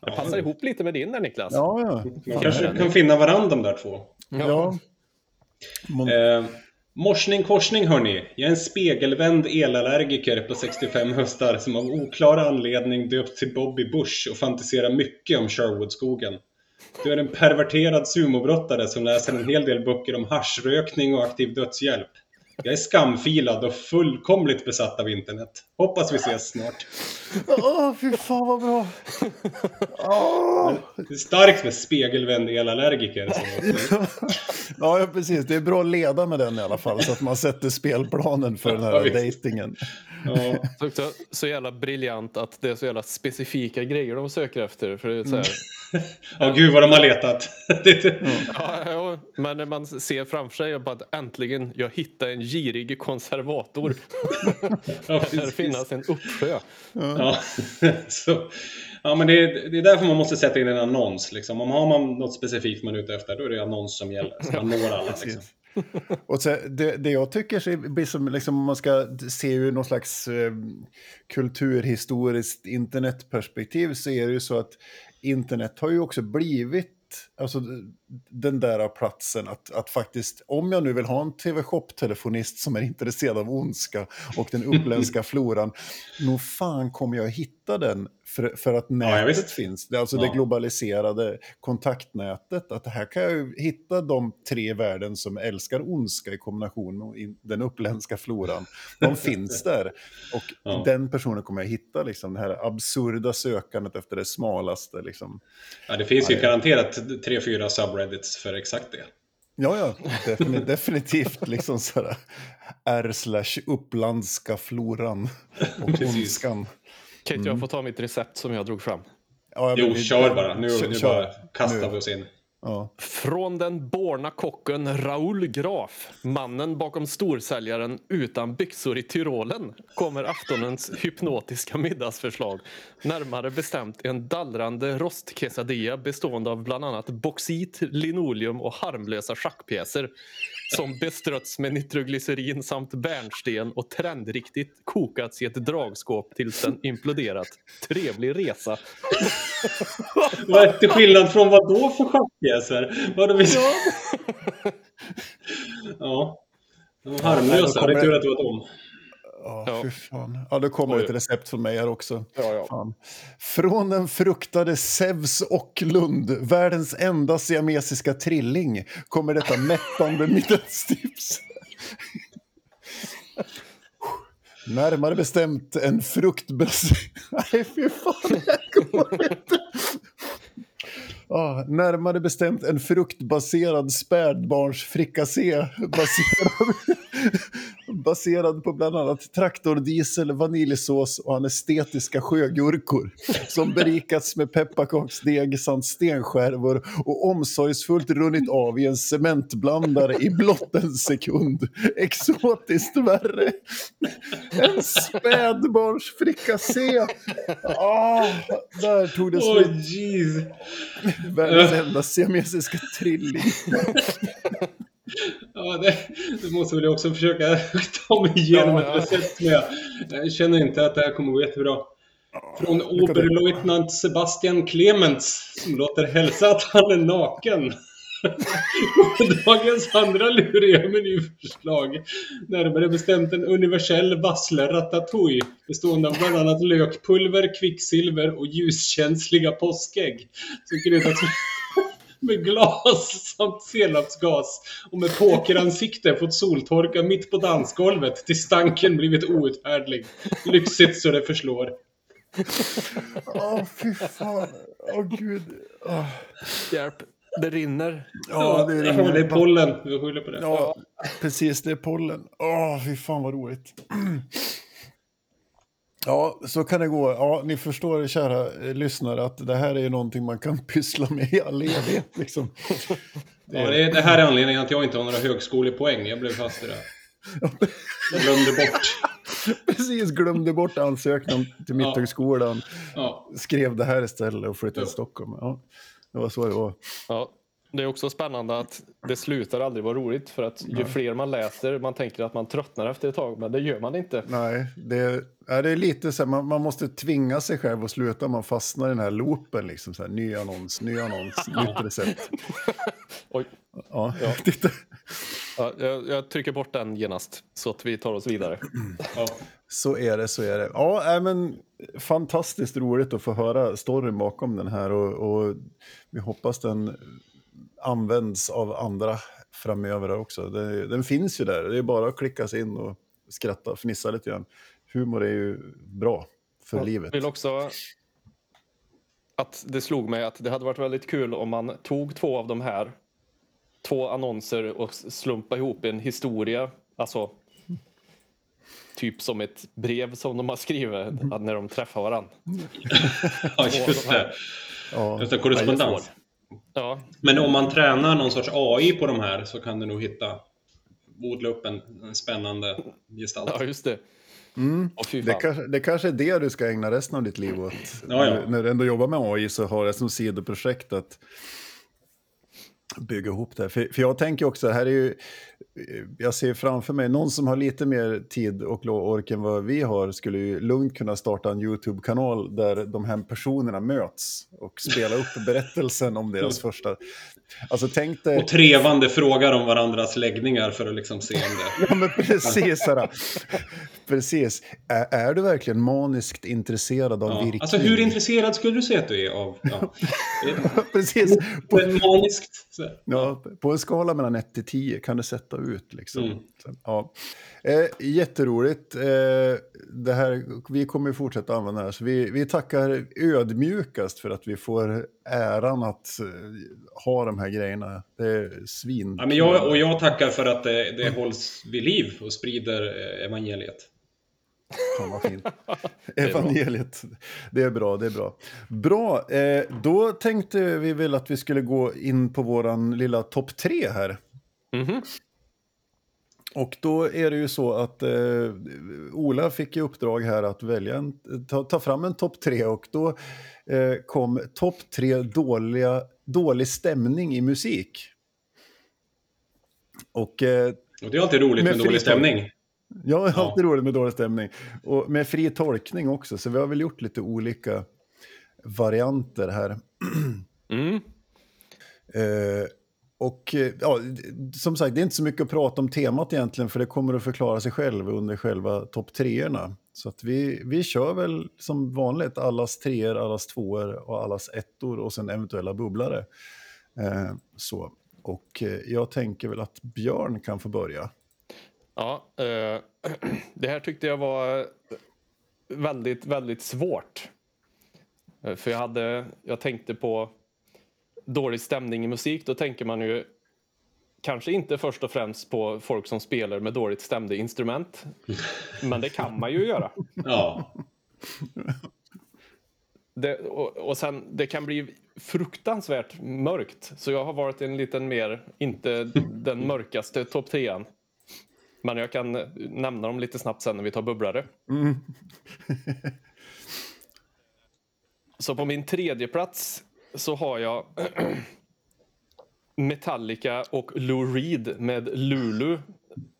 Det passar ihop lite med din där Niklas. Ja, ja. Man kanske kan finna varandra de där två. ja. Mon- Eh, morsning korsning hörni. Jag är en spegelvänd elallergiker på 65 höstar som av oklar anledning döpt till Bobby Bush och fantiserar mycket om Sherwoodskogen. Du är en perverterad sumobrottare som läser en hel del böcker om haschrökning och aktiv dödshjälp. Jag är skamfilad och fullkomligt besatt av internet. Hoppas vi ses snart. Åh, fy fan vad bra. Åh. Det är starkt med spegelvänd elallergiker. Ja, precis. Det är bra att leda med den i alla fall så att man sätter spelplanen för den här dejtingen. Ja. Så, också, så jävla briljant att det är så jävla specifika grejer de söker efter. För det är så här, ja, gud vad de har letat. Det ja, ja, men när man ser framför sig bara att äntligen jag hittade en girig konservator. Ja, Här precis. finnas en uppsjö. Ja, så, ja men det är, det är därför man måste sätta in en annons. Liksom. Om har man något specifikt man är ute efter, då är det annons som gäller. Så man når alla. Liksom. Och så, det, det jag tycker så blir som, liksom, man ska se ur någon slags eh, kulturhistoriskt internetperspektiv så är det ju så att internet har ju också blivit alltså, den där platsen att, att faktiskt, om jag nu vill ha en TV-shop-telefonist som är intresserad av ondska och den uppländska floran, nog fan kommer jag hitta den för, för att nätet ja, finns. Alltså ja. det globaliserade kontaktnätet. Att här kan jag hitta de tre värden som älskar ondska i kombination med den uppländska floran. De finns där. Och ja. den personen kommer jag hitta, liksom, det här absurda sökandet efter det smalaste. Liksom. Ja, det finns ju garanterat tre, fyra subreddits för exakt det. Ja, ja, definitivt. liksom sådär R slash upplandska floran och ondskan. Kate, mm. jag får ta mitt recept som jag drog fram. Ja, jo, kör bara. Nu, kör, nu bara kastar nu. vi oss in. Ja. Från den borna kocken Raoul Graf, mannen bakom storsäljaren utan byxor i Tyrolen, kommer aftonens hypnotiska middagsförslag. Närmare bestämt en dallrande rostquesadilla bestående av bland annat boxit, linoleum och harmlösa schackpjäser som beströtts med nitroglycerin samt bärnsten och trendriktigt kokats i ett dragskåp tills den imploderat. Trevlig resa! vad är till skillnad från vad då för schackpjäser? Vad vi... ja. ja. De var harmlösa, det är tur att det var dem. Oh, ja, fy fan. Ja, då kommer ett recept från mig här också. Ja, ja. Från den fruktade Zeus och Lund, världens enda siamesiska trilling, kommer detta mättande middagstips. Närmare bestämt en fruktbaserad... Nej, fy fan, jag går inte. Ah, närmare bestämt en fruktbaserad spädbarnsfrikassé baserad, baserad på bland annat traktordiesel, vaniljsås och anestetiska sjögurkor som berikats med pepparkaksdeg samt stenskärvor och omsorgsfullt runnit av i en cementblandare i blott en sekund. Exotiskt värre. En spädbarnsfrikassé. Ah, där tog det slut. Oh, Världens enda siamesiska trilling. ja, det, det, måste väl jag också försöka ta mig igenom ja, ett recept med. Jag känner inte att det här kommer gå jättebra. Från Oberleutnant Sebastian Clements som låter hälsa att han är naken. Dagens andra luriga menyförslag. Närmare bestämt en universell vassle ratatouille bestående av bland annat lökpulver, kvicksilver och ljuskänsliga påskägg. Som kryddas med glas samt senapsgas och med pokeransikte fått soltorka mitt på dansgolvet till stanken blivit outhärdlig. Lyxigt så det förslår. Åh, oh, fy fan. Åh, oh, gud. Oh. Hjälp. Det rinner. Ja, det rinner. det är pollen. Vi skyller på det. Ja, precis. Det är pollen. Åh, oh, fy fan vad roligt. Ja, så kan det gå. Ja, ni förstår, kära lyssnare, att det här är någonting man kan pyssla med i all evighet. Liksom. Det... Ja, det, är, det här är anledningen att jag inte har några högskolepoäng. Jag blev fast i det. Jag glömde bort. Precis, glömde bort ansökan till Mitthögskolan. Ja. Skrev det här istället och flyttade till Stockholm. Ja. Det var så det var. Ja, det är också spännande att det slutar aldrig vara roligt för att ju Nej. fler man läser, man tänker att man tröttnar efter ett tag, men det gör man inte. Nej, det är, det är lite så här, man, man, måste tvinga sig själv att sluta, man fastnar i den här loopen, liksom så här, ny annons, ny annons, nytt recept. Oj. Ja, ja. titta. Ja, jag, jag, trycker bort den genast så att vi tar oss vidare. Ja. Så är det, så är det. Ja, men fantastiskt roligt att få höra storyn bakom den här och, och vi hoppas den används av andra framöver också. Det, den finns ju där, det är bara att klicka sig in och skratta och fnissa lite grann. Humor är ju bra för jag livet. vill också att det slog mig att det hade varit väldigt kul om man tog två av de här två annonser och slumpa ihop en historia. Alltså typ som ett brev som de har skrivit när de träffar varandra. ja, just det. Ja. Just det, korrespondens. Ja. Men om man tränar någon sorts AI på de här så kan du nog hitta, odla upp en, en spännande gestalt. Ja, just det. Mm. det, kanske, det kanske är det du ska ägna resten av ditt liv åt. Ja, ja. När du ändå jobbar med AI så har det som sidoprojekt att bygga ihop det. För, för jag tänker också, här är ju jag ser framför mig, någon som har lite mer tid och ork än vad vi har skulle ju lugnt kunna starta en YouTube-kanal där de här personerna möts och spela upp berättelsen om deras första... Alltså tänk dig... Och trevande frågar om varandras läggningar för att liksom se om det... ja, men precis. Precis. Är, är, du verkligen maniskt intresserad av ja. virkning? Alltså hur intresserad skulle du säga att du är av... Ja. precis. På, maniskt. Ja, på en skala mellan 1 till 10 kan du sätta ut. Liksom. Mm. Ja. Eh, jätteroligt. Eh, det här, vi kommer fortsätta använda det här. Så vi, vi tackar ödmjukast för att vi får äran att uh, ha de här grejerna. Det är svin. Ja, men jag, och jag tackar för att det, det hålls vid liv och sprider eh, evangeliet. Fan vad fint. Evangeliet. Det är bra, det är bra. Bra, eh, då tänkte vi väl att vi skulle gå in på våran lilla topp tre här. Mm -hmm. Och då är det ju så att eh, Ola fick i uppdrag här att välja en, ta, ta fram en topp tre och då eh, kom topp tre dåliga, dålig stämning i musik. Och, eh, och det är alltid roligt med, med dålig stämning. Ja, det är alltid ja. roligt med dålig stämning. Och med fri tolkning också, så vi har väl gjort lite olika varianter här. Mm. Och eh, ja, som sagt, det är inte så mycket att prata om temat egentligen, för det kommer att förklara sig själv under själva topp treorna. Så att vi, vi kör väl som vanligt allas treor, allas tvåor och allas ettor och sen eventuella bubblare. Eh, så. Och eh, jag tänker väl att Björn kan få börja. Ja, eh, det här tyckte jag var väldigt, väldigt svårt. Eh, för jag hade, jag tänkte på dålig stämning i musik, då tänker man ju kanske inte först och främst på folk som spelar med dåligt stämda instrument. Men det kan man ju göra. Ja. Det, och, och sen, det kan bli fruktansvärt mörkt. Så jag har varit en liten mer, inte den mörkaste topp 10 Men jag kan nämna dem lite snabbt sen när vi tar bubblare. Mm. så på min tredje plats så har jag Metallica och Lou Reed med Lulu.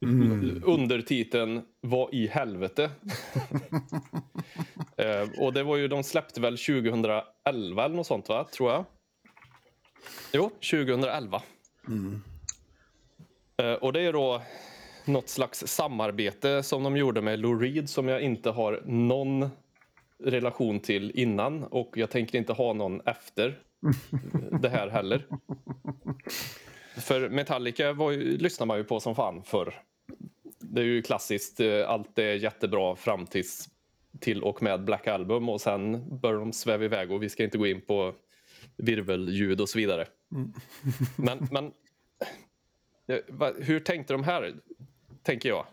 Mm. Undertiteln Vad i helvete? eh, och det var ju, de släppte väl 2011 eller något sånt va, tror jag. Jo, 2011. Mm. Eh, och det är då något slags samarbete som de gjorde med Lou Reed som jag inte har någon relation till innan och jag tänker inte ha någon efter det här heller. För Metallica var ju, lyssnar man ju på som fan för Det är ju klassiskt, eh, allt är jättebra fram tills till och med Black Album och sen börjar de sväva iväg och vi ska inte gå in på virvelljud och så vidare. Mm. Men, men hur tänkte de här, tänker jag.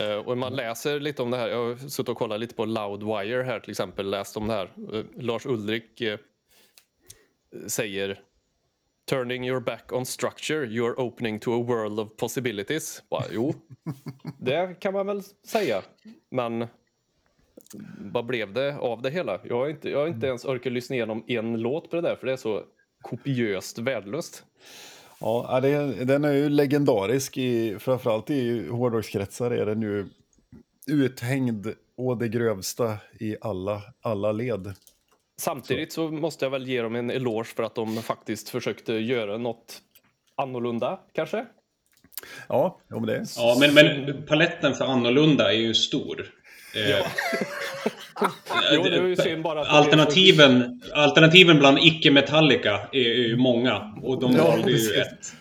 Uh, och man läser lite om det här. Jag har suttit och kollat lite på Loudwire här till exempel. Läst om det här. Uh, Lars Ulrik uh, säger Turning your back on structure, you're opening to a world of possibilities. Bara, jo, det kan man väl säga. Men vad blev det av det hela? Jag har inte, jag har inte ens orkat lyssna igenom en låt på det där för det är så kopiöst värdelöst. Ja, det, den är ju legendarisk, i, framförallt i hårdrockskretsar är den nu uthängd å det grövsta i alla, alla led. Samtidigt så måste jag väl ge dem en eloge för att de faktiskt försökte göra något annorlunda, kanske? Ja, om det. Ja, men, men paletten för annorlunda är ju stor. Eh, ja. Jo, det är ju synd bara alternativen, alternativen bland icke-Metallica är ju många. Och de ja, valde ju ett.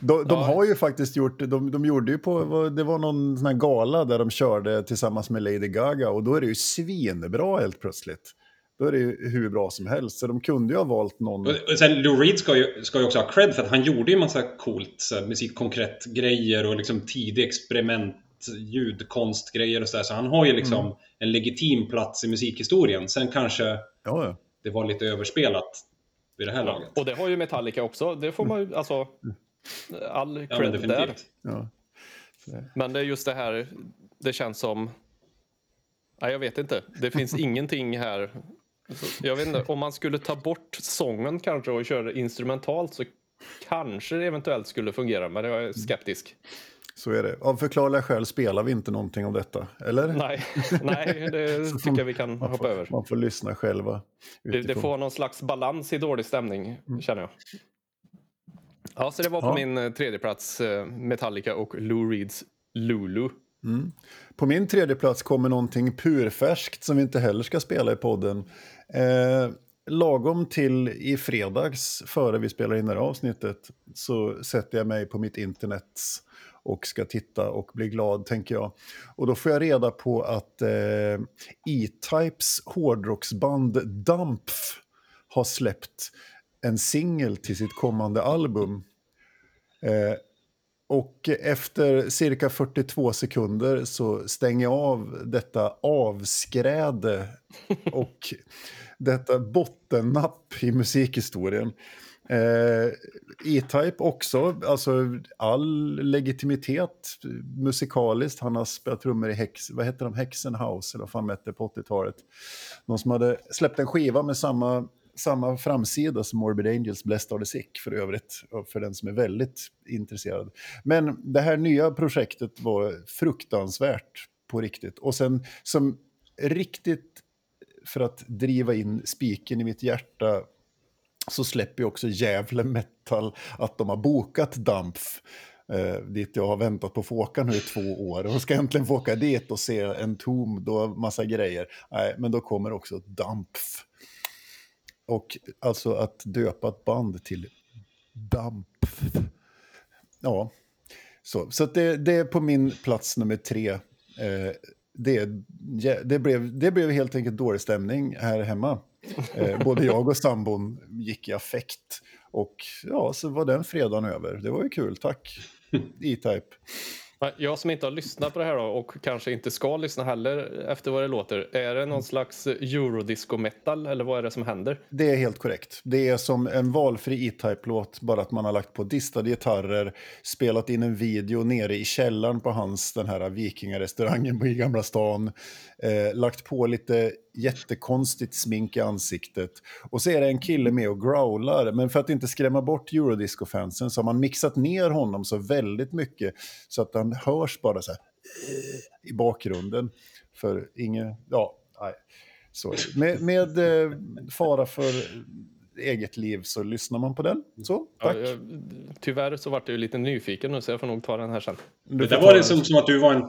De, de ja. har ju faktiskt gjort, de, de gjorde ju på, det var någon sån här gala där de körde tillsammans med Lady Gaga och då är det ju svinbra helt plötsligt. Då är det ju hur bra som helst, så de kunde ju ha valt någon... Och sen Lou Reed ska ju, ska ju också ha cred för att han gjorde ju massa coolt så musikkonkret grejer och liksom tidig experiment ljudkonstgrejer och sådär. Så han har ju liksom mm. en legitim plats i musikhistorien. Sen kanske ja, det var lite överspelat vid det här laget. Och det har ju Metallica också. Det får man ju, alltså, all cred ja, där. Ja. Men det är just det här, det känns som... Nej, jag vet inte. Det finns ingenting här. Jag vet inte, om man skulle ta bort sången kanske och köra instrumentalt så kanske det eventuellt skulle fungera, men jag är skeptisk. Så är det. Av förklarliga skäl spelar vi inte någonting av detta, eller? Nej, nej det tycker jag vi kan hoppa får, över. Man får lyssna själva. Det, det får någon slags balans i dålig stämning, känner jag. Ja, så det var på Ja. min eh, tredje plats eh, Metallica och Lou Reeds Lulu. På min tredje plats kommer någonting purfärskt som vi inte heller ska spela i podden. Eh, lagom till i fredags, före vi spelar in det här avsnittet, så sätter jag mig på mitt internet och ska titta och bli glad, tänker jag. Och då får jag reda på att eh, E-Types hårdrocksband Dampf har släppt en singel till sitt kommande album. Eh, och efter cirka 42 sekunder så stänger jag av detta avskräde och detta bottennapp i musikhistorien. Eh, E-Type också, alltså all legitimitet musikaliskt. Han har spelat trummor i Hex, vad heter de, Hexenhouse, eller vad fan hette på 80-talet. Någon som hade släppt en skiva med samma, samma framsida som Morbid Angels Blessed Are The Sick för övrigt, för den som är väldigt intresserad. Men det här nya projektet var fruktansvärt på riktigt. Och sen som riktigt för att driva in spiken i mitt hjärta så släpper ju också Gävle Metal att de har bokat Dampf. Eh, dit jag har väntat på att få åka nu i två år. Och ska äntligen få åka dit och se en tom, då massa grejer. Nej, men då kommer också Dampf. Och alltså att döpa ett band till Dampf. Ja, så, så att det, det är på min plats nummer tre. Eh, det, det, blev, det blev helt enkelt dålig stämning här hemma. Eh, både jag och sambon gick i affekt. Och ja, så var den fredagen över. Det var ju kul, tack. E-Type. Jag som inte har lyssnat på det här då, och kanske inte ska lyssna heller efter vad det låter. Är det någon slags eurodisco metal eller vad är det som händer? Det är helt korrekt. Det är som en valfri E-Type-låt, bara att man har lagt på distade gitarrer, spelat in en video nere i källaren på hans, den här vikingarestaurangen i Gamla stan, eh, lagt på lite jättekonstigt smink i ansiktet. Och så är det en kille med och growlar, men för att inte skrämma bort Eurodisco-fansen så har man mixat ner honom så väldigt mycket så att han hörs bara så här i bakgrunden. För ingen, ja, nej. Så, med med eh, fara för eget liv så lyssnar man på den. Så, Ja, tack. jag, tyvärr så vart jag ju lite nyfiken nu så jag får nog ta den här sen. Det där var det som, som att du var en...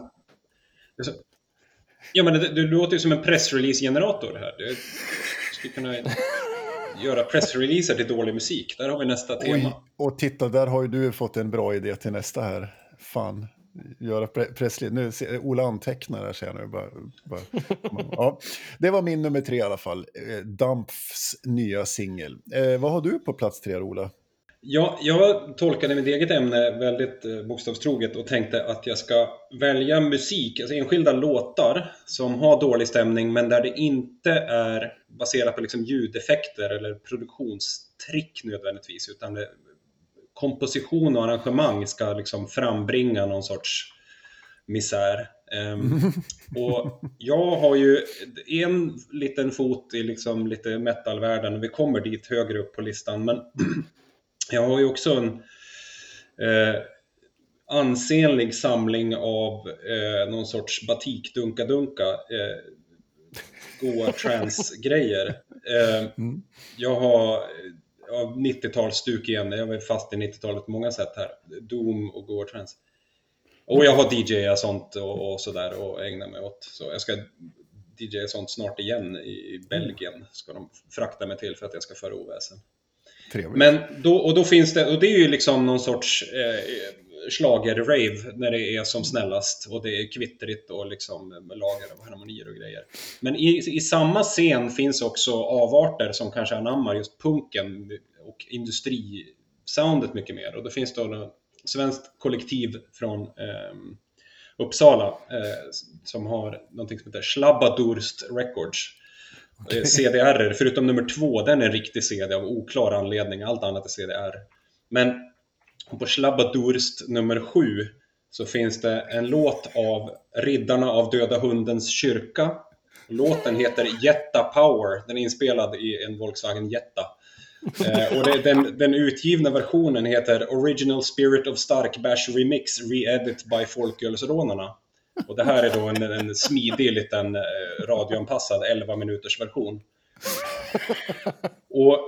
Ja, men det, det låter ju som en pressrelease-generator det här. Du skulle kunna göra pressreleaser till dålig musik. Där har vi nästa tema. Och titta, där har ju du fått en bra idé till nästa här. Fan, göra pre- pressli... Nu ser Ola antecknar här ser jag nu. Bara, bara. Ja, det var min nummer tre i alla fall. Eh, Dampfs nya singel. Eh, vad har du på plats tre, Ola? Ja, jag tolkade mitt eget ämne väldigt eh, bokstavstroget och tänkte att jag ska välja musik, alltså enskilda låtar som har dålig stämning men där det inte är baserat på liksom ljudeffekter eller produktionstrick nödvändigtvis utan det, komposition och arrangemang ska liksom frambringa någon sorts misär. Ehm, och jag har ju en liten fot i liksom lite metalvärlden och vi kommer dit högre upp på listan men jag har ju också en eh, ansenlig samling av eh, någon sorts batik-dunka-dunka eh, goa trance-grejer. Eh, jag har ja, 90-talsstuk igen, jag var fast i 90-talet på många sätt här. Doom och goa trance. Och jag har DJ sånt och, och sådär och ägna mig åt. Så jag ska DJ sånt snart igen i Belgien. Ska de frakta mig till för att jag ska föra oväsen. Trevligt. Men då, och då finns det, och det är ju liksom någon sorts eh, schlager-rave när det är som snällast och det är kvittrigt och liksom lager av harmonier och grejer. Men i, i samma scen finns också avarter som kanske anammar just punken och industrisoundet mycket mer. Och då finns det då svenskt kollektiv från eh, Uppsala eh, som har någonting som heter Slabbadurst Records. Okay. CDR, förutom nummer två, den är en riktig CD av oklar anledning, allt annat är CDR. Men på Slabbadurst nummer sju så finns det en låt av Riddarna av Döda Hundens kyrka. Låten heter Jetta Power, den är inspelad i en Volkswagen Jetta. Eh, och det, den, den utgivna versionen heter Original Spirit of Stark Bash Remix Re-edit by Folkölsrånarna. Och det här är då en, en smidig liten eh, radioanpassad 11 minuters version. Och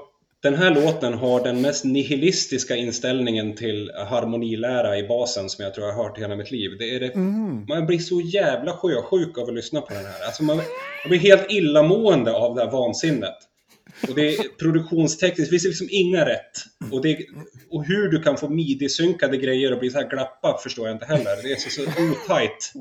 den här låten har den mest nihilistiska inställningen till harmonilära i basen som jag tror jag har hört i hela mitt liv. Det är det, Man blir så jävla sjösjuk av att lyssna på den här. Alltså man, man blir helt illamående av det här vansinnet. Och det är produktionstekniskt, det finns liksom inga rätt. Och, det, och hur du kan få midi-synkade grejer och bli så här glappa förstår jag inte heller. Det är så, så otajt.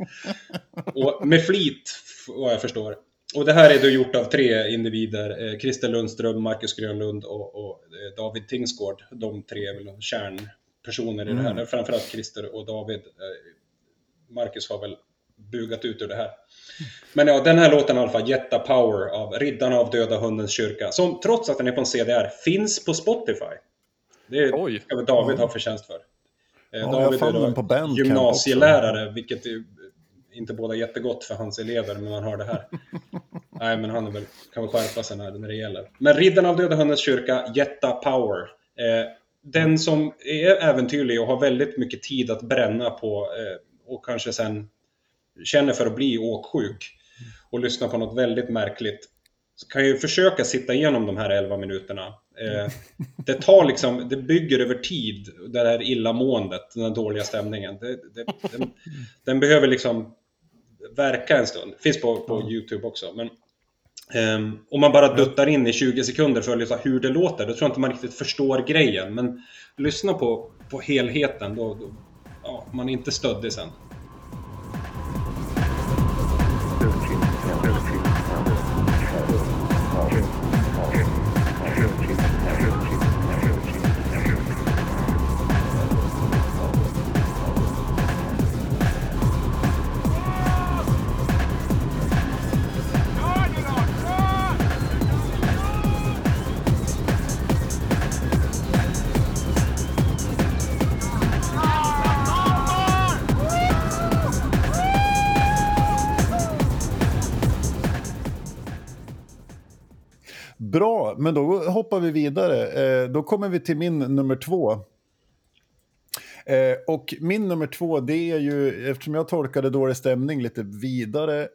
Och med flit, vad jag förstår. Och det här är då gjort av tre individer. Eh, Christer Lundström, Marcus Grönlund och, och eh, David Tingsgård. De tre är väl kärnpersoner i det här. Framförallt Christer och David. Eh, Marcus har väl bugat ut ur det här. Men ja, den här låten i alla fall, Jetta Power av Riddarna av Döda Hundens Kyrka. Som trots att den är på en CDR finns på Spotify. Det Oj. ska väl David ha förtjänst för. Eh, jag David är på då gymnasielärare, vilket är inte båda jättegott för hans elever när man hör det här. Nej, men han är väl, kan väl skärpa sig när, när det gäller. Men Riddarna av Döda Hundens Kyrka, Jetta Power. Eh, den som är äventyrlig och har väldigt mycket tid att bränna på eh, och kanske sen känner för att bli åksjuk och lyssna på något väldigt märkligt så kan ju försöka sitta igenom de här 11 minuterna. Eh, det tar liksom, det bygger över tid, det här illamåendet, den här dåliga stämningen. Det, det, den, den behöver liksom verka en stund. Finns på, på YouTube också. Men ehm, om man bara duttar in i 20 sekunder för att lyssna hur det låter, då tror jag inte man riktigt förstår grejen. Men lyssna på, på helheten, då, då ja, man är inte stöddig sen. hoppar vi vidare. Eh, då kommer vi till min nummer två. Eh, och min nummer två, det är ju, eftersom jag tolkade dålig stämning lite vidare,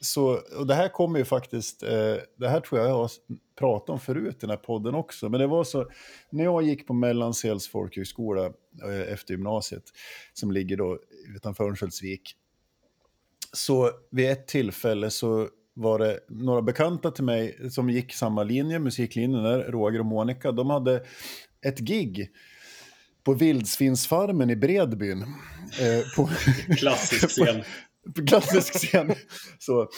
så, och det här kommer ju faktiskt, eh, det här tror jag jag har pratat om förut i den här podden också, men det var så, när jag gick på Mellansels folkhögskola eh, efter gymnasiet, som ligger då utanför Örnsköldsvik, så vid ett tillfälle så var det några bekanta till mig som gick samma linje, musiklinjen där, Roger och Monica, de hade ett gig på Vildsvinsfarmen i Bredbyn. Eh, på, Klassisk scen. på klassisk scen. Så,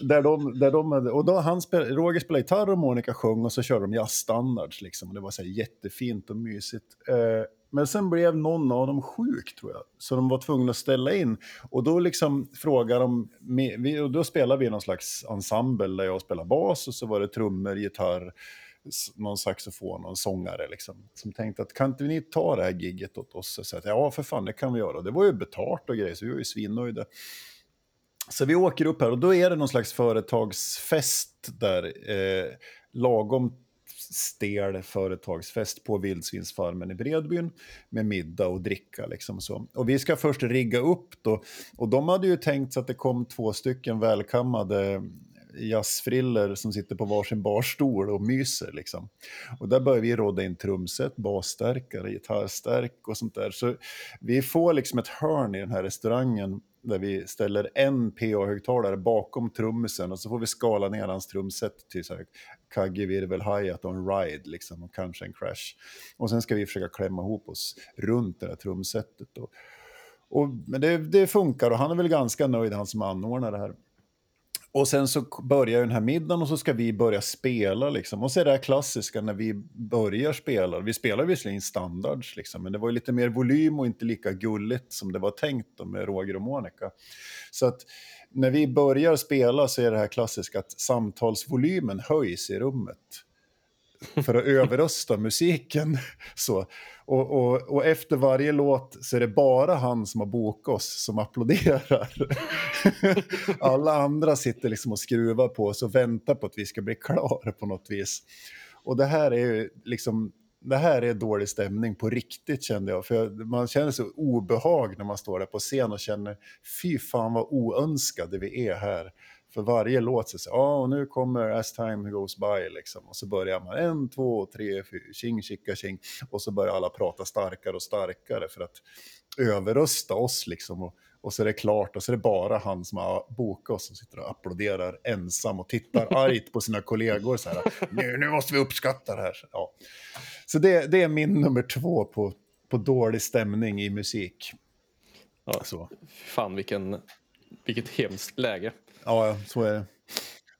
där de, där de hade, och då han spel, Roger spelade gitarr och Monica sjöng och så körde de jazzstandards. Liksom. Det var så jättefint och mysigt. Eh, men sen blev någon av dem sjuk tror jag, så de var tvungna att ställa in. Och då liksom frågade de, och då spelade vi någon slags ensemble där jag spelade bas och så var det trummor, gitarr, någon saxofon och en sångare liksom, som tänkte att kan inte ni ta det här gigget åt oss? Så att, ja, för fan, det kan vi göra. Det var ju betalt och grejer, så vi var ju svinnöjda. Så vi åker upp här och då är det någon slags företagsfest där, eh, lagom stel företagsfest på vildsvinsfarmen i Bredbyn med middag och dricka. Liksom så. Och vi ska först rigga upp då, och de hade ju tänkt sig att det kom två stycken välkammade jazzfriller som sitter på varsin barstol och myser. Liksom. Och där börjar vi råda in trumset, basstärkare, gitarrstärk och sånt där. Så vi får liksom ett hörn i den här restaurangen där vi ställer en PA-högtalare bakom trummisen och så får vi skala ner hans trumset till så här kagge, virvel, hi-hat och en ride liksom, och kanske en crash. Och sen ska vi försöka klämma ihop oss runt det där trumsetet. Och, och, men det, det funkar och han är väl ganska nöjd, han som anordnar det här. Och sen så börjar den här middagen och så ska vi börja spela liksom. Och så är det här klassiska när vi börjar spela. Vi spelar visserligen standards liksom, men det var lite mer volym och inte lika gulligt som det var tänkt då med Roger och Monica. Så att när vi börjar spela så är det här klassiska att samtalsvolymen höjs i rummet för att överrösta musiken. Så. Och, och, och, efter varje låt så är det bara han som har bokat oss som applåderar. Alla andra sitter liksom och skruvar på oss och väntar på att vi ska bli klara på något vis. Och det här är ju liksom, det här är dålig stämning på riktigt kände jag. För jag, man känner så obehag när man står där på scen och känner, fy fan vad oönskade vi är här. För varje låt så säger ja och nu kommer As time goes by liksom. Och så börjar man en, två, tre, fyra, tjing, tjicka, tjing. Och så börjar alla prata starkare och starkare för att överrösta oss liksom. Och, och så är det klart och så är det bara han som har bokat oss som sitter och applåderar ensam och tittar argt på sina kollegor så här. Nu, nu måste vi uppskatta det här. Ja. Så det, det är min nummer två på, på dålig stämning i musik. Ja. Så. Fan vilken, vilket hemskt läge. Ja, ja, så är det.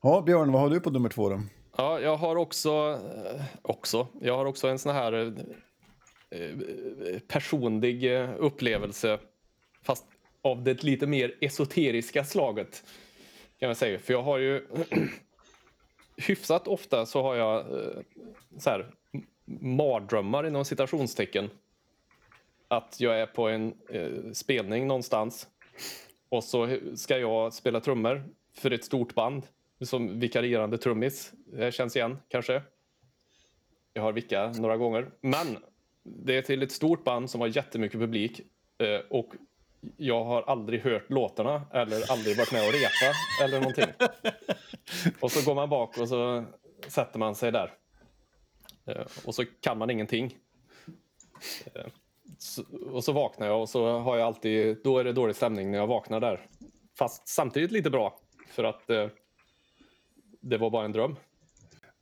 Ja, Björn, vad har du på nummer två då? Ja, jag har också, eh, också, jag har också en sån här eh, eh, personlig upplevelse, fast av det lite mer esoteriska slaget. Kan jag säga. För jag har ju hyfsat ofta så har jag så här, mardrömmar inom citationstecken. Att jag är på en eh, spelning någonstans och så ska jag spela trummor för ett stort band som vikarierande trummis. Det känns igen kanske. Jag har vickat några gånger. Men det är till ett stort band som har jättemycket publik eh, och jag har aldrig hört låtarna eller aldrig varit med och repa eller någonting. Och så går man bak och så sätter man sig där. Eh, Och så kan man ingenting. Eh, Och så vaknar jag och så har jag alltid, då är det dålig stämning när jag vaknar där. Fast samtidigt lite bra för att eh, det var bara en dröm.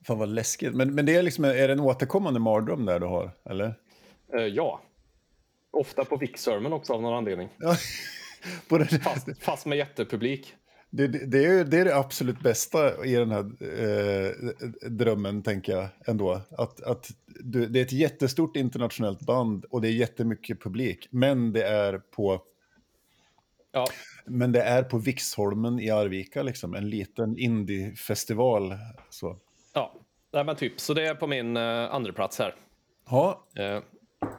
Fan vad läskigt. Men, men det är, liksom, är det en återkommande mardröm där du har? Eller? Eh, ja. Ofta på Vixsermon också av någon anledning. Fast, fast med jättepublik. det, det, det, är, det är det absolut bästa i den här eh, drömmen, tänker jag ändå. Att, att du, det är ett jättestort internationellt band och det är jättemycket publik. Men det är på, Ja, men det är på Vixholmen i Arvika, liksom, en liten indiefestival. Så. ja. Nej, men typ. Så det är på min eh, andra plats här. Ja, Eh,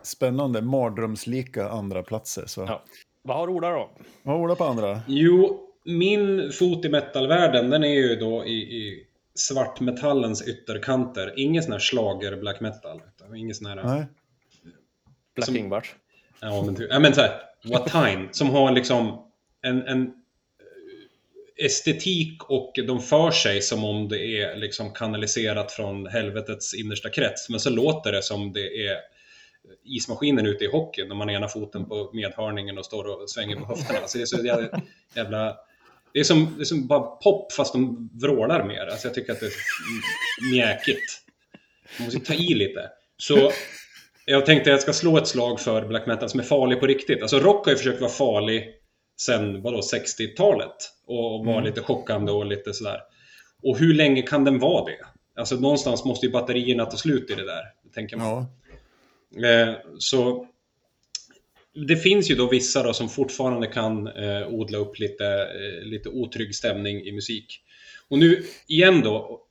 spännande. Mardrömslika andra platser. Så. ja. Vad har Ola då? Vad har Ola på andra? Jo, min fot i metalvärlden, den är ju då i, i svartmetallens ytterkanter. Ingen sån här slager black metal. Ingen sån här... Nej. Black Som- Ingvars. Ja, men, ty- ja, men så här, What Time, som har liksom en, en estetik och de för sig som om det är liksom kanaliserat från helvetets innersta krets. Men så låter det som det är ismaskinen ute i hockeyn när man har ena foten på medhörningen och står och svänger på höfterna. Alltså det är så jävla, jävla det är, som, det är som bara pop fast de vrålar mer. Alltså jag tycker att det är mjäkigt. Man måste ta i lite. Så jag tänkte att jag ska slå ett slag för black metal som är farlig på riktigt. Alltså rock har ju försökt vara farlig sen vadå, 60-talet. Och vara Mm. lite chockande och lite sådär. Och hur länge kan den vara det? Alltså någonstans måste ju batterierna ta slut i det där, tänker man. Ja. Eh, så det finns ju då vissa då som fortfarande kan eh, odla upp lite, eh, lite otrygg stämning i musik. Och nu igen då,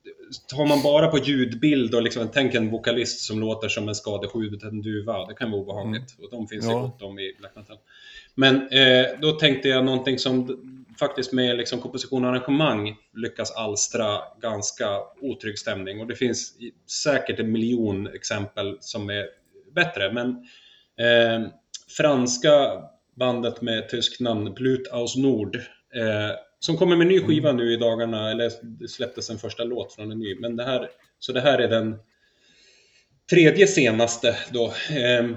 tar man bara på ljudbild och liksom, tänk en vokalist som låter som en skadeskjuten duva, det kan vara obehagligt. Och de finns Ja. ju gott om i black metal. Men eh, då tänkte jag någonting som faktiskt med liksom komposition och arrangemang lyckas alstra ganska otrygg stämning. Och det finns säkert en miljon exempel som är bättre. Men eh, franska bandet med tyskt namn, Blut aus Nord, eh, som kommer med ny skiva nu i dagarna, eller släpptes en första låt från en ny. Men det här, så det här är den tredje senaste då. Eh,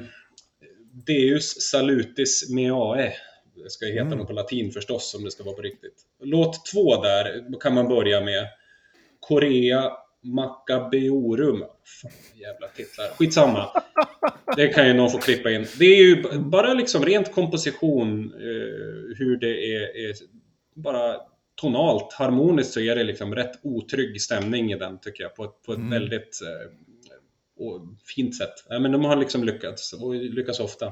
Deus salutis meae. Det ska ju heta Mm. något på latin förstås om det ska vara på riktigt. Låt två där kan man börja med. Korea Macabeorum. Fan, jävla titlar. Skitsamma. Det kan ju någon få klippa in. Det är ju bara liksom rent komposition, eh, hur det är, är bara tonalt, harmoniskt så är det liksom rätt otrygg stämning i den tycker jag på ett, på ett Mm. väldigt eh, fint sätt. Ja, men de har liksom lyckats och lyckas ofta.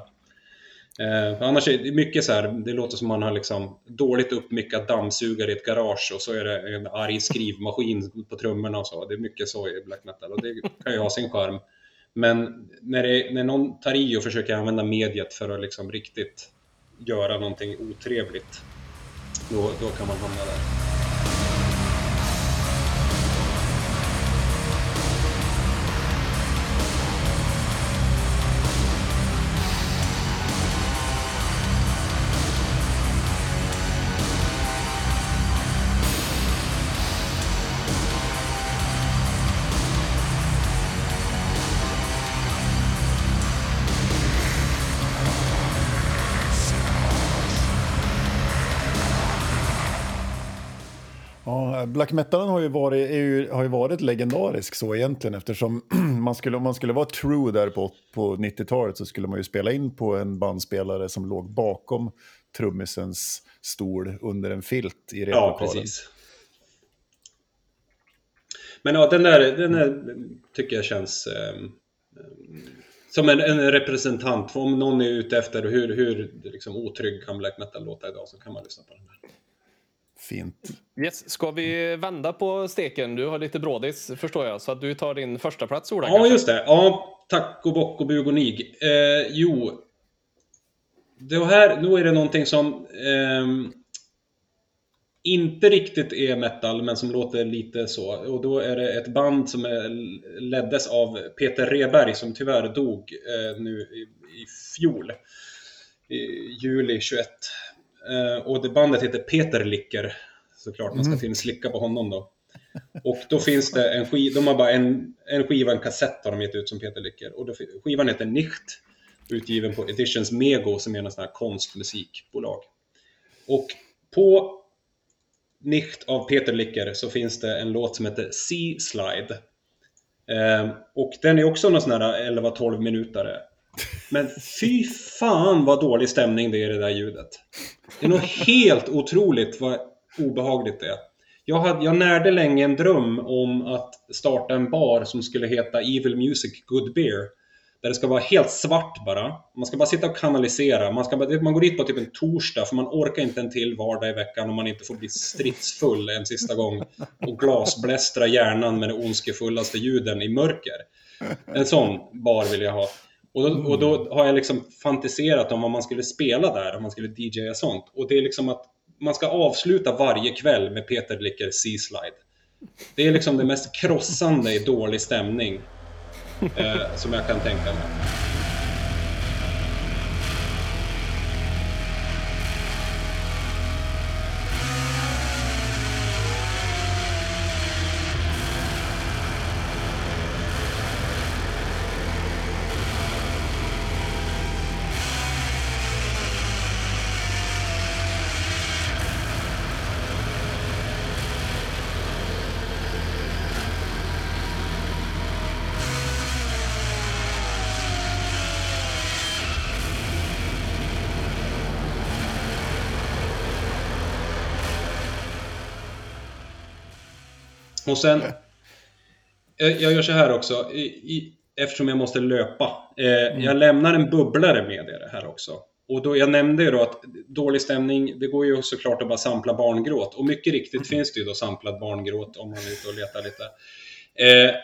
Eh, annars är det mycket så här, det låter som man har liksom dåligt uppmickat dammsugare i ett garage och så är det en arg skrivmaskin på trummorna och så. Det är mycket så i black metal och det kan ju ha sin charm. Men när, det, när någon tar i och försöker använda mediet för att liksom riktigt göra någonting otrevligt, då, då kan man hamna där. Black metalen har ju varit, ju, har ju varit legendarisk så egentligen eftersom man skulle, om man skulle vara true där på, på 90-talet så skulle man ju spela in på en bandspelare som låg bakom trummisens stol under en filt i Ja, replokalen. precis. Men ja, den där, den där tycker jag känns eh, som en, en representant. Om någon är ute efter hur, hur liksom, otrygg kan black metal låta idag så kan man lyssna på den här. Fint. Yes, ska vi vända på steken? Du har lite brådis förstår jag, så att du tar din första plats Ola. Ja, kanske? just det. Ja, tack och bock och bug och nig. Eh, jo, det här, då är det någonting som ehm, inte riktigt är metal, men som låter lite så. Och då är det ett band som är, leddes av Peter Reberg, som tyvärr dog eh, nu i, i fjol. I juli 21. Eh, och det bandet heter Peter Licker. Såklart, man ska Mm. slicka på honom då. Och då finns det en skiva, de har bara en, en skiva, en kassett har de gett ut som Peter Licker. Och då, skivan heter Nicht, utgiven på Editions Mego som är en sån här konstmusikbolag. Och på Nicht av Peter Licker så finns det en låt som heter Sea Slide. Eh, och den är också någon sån här 11-12 minutare. Men fy fan vad dålig stämning det är i det där ljudet. Det är nog helt otroligt vad obehagligt det är. Jag, hade, jag närde länge en dröm om att starta en bar som skulle heta Evil Music Good Beer. Där det ska vara helt svart bara. Man ska bara sitta och kanalisera. Man, ska bara, man går dit på typ en torsdag för man orkar inte en till vardag i veckan om man inte får bli stridsfull en sista gång. Och glasblästra hjärnan med de ondskefullaste ljuden i mörker. En sån bar vill jag ha. Och då, och då har jag liksom fantiserat om vad man skulle spela där, om man skulle DJa sånt. Och det är liksom att man ska avsluta varje kväll med Peter Licker Sea Slide. Det är liksom det mest krossande i dålig stämning eh, som jag kan tänka mig. Och sen, eh, jag gör så här också, i, i, eftersom jag måste löpa. Eh, Jag lämnar en bubblare med er här också. Och då, jag nämnde ju då att dålig stämning, det går ju såklart att bara sampla barngråt. Och mycket riktigt finns det ju då samplad barngråt om man är ute och letar lite. Eh,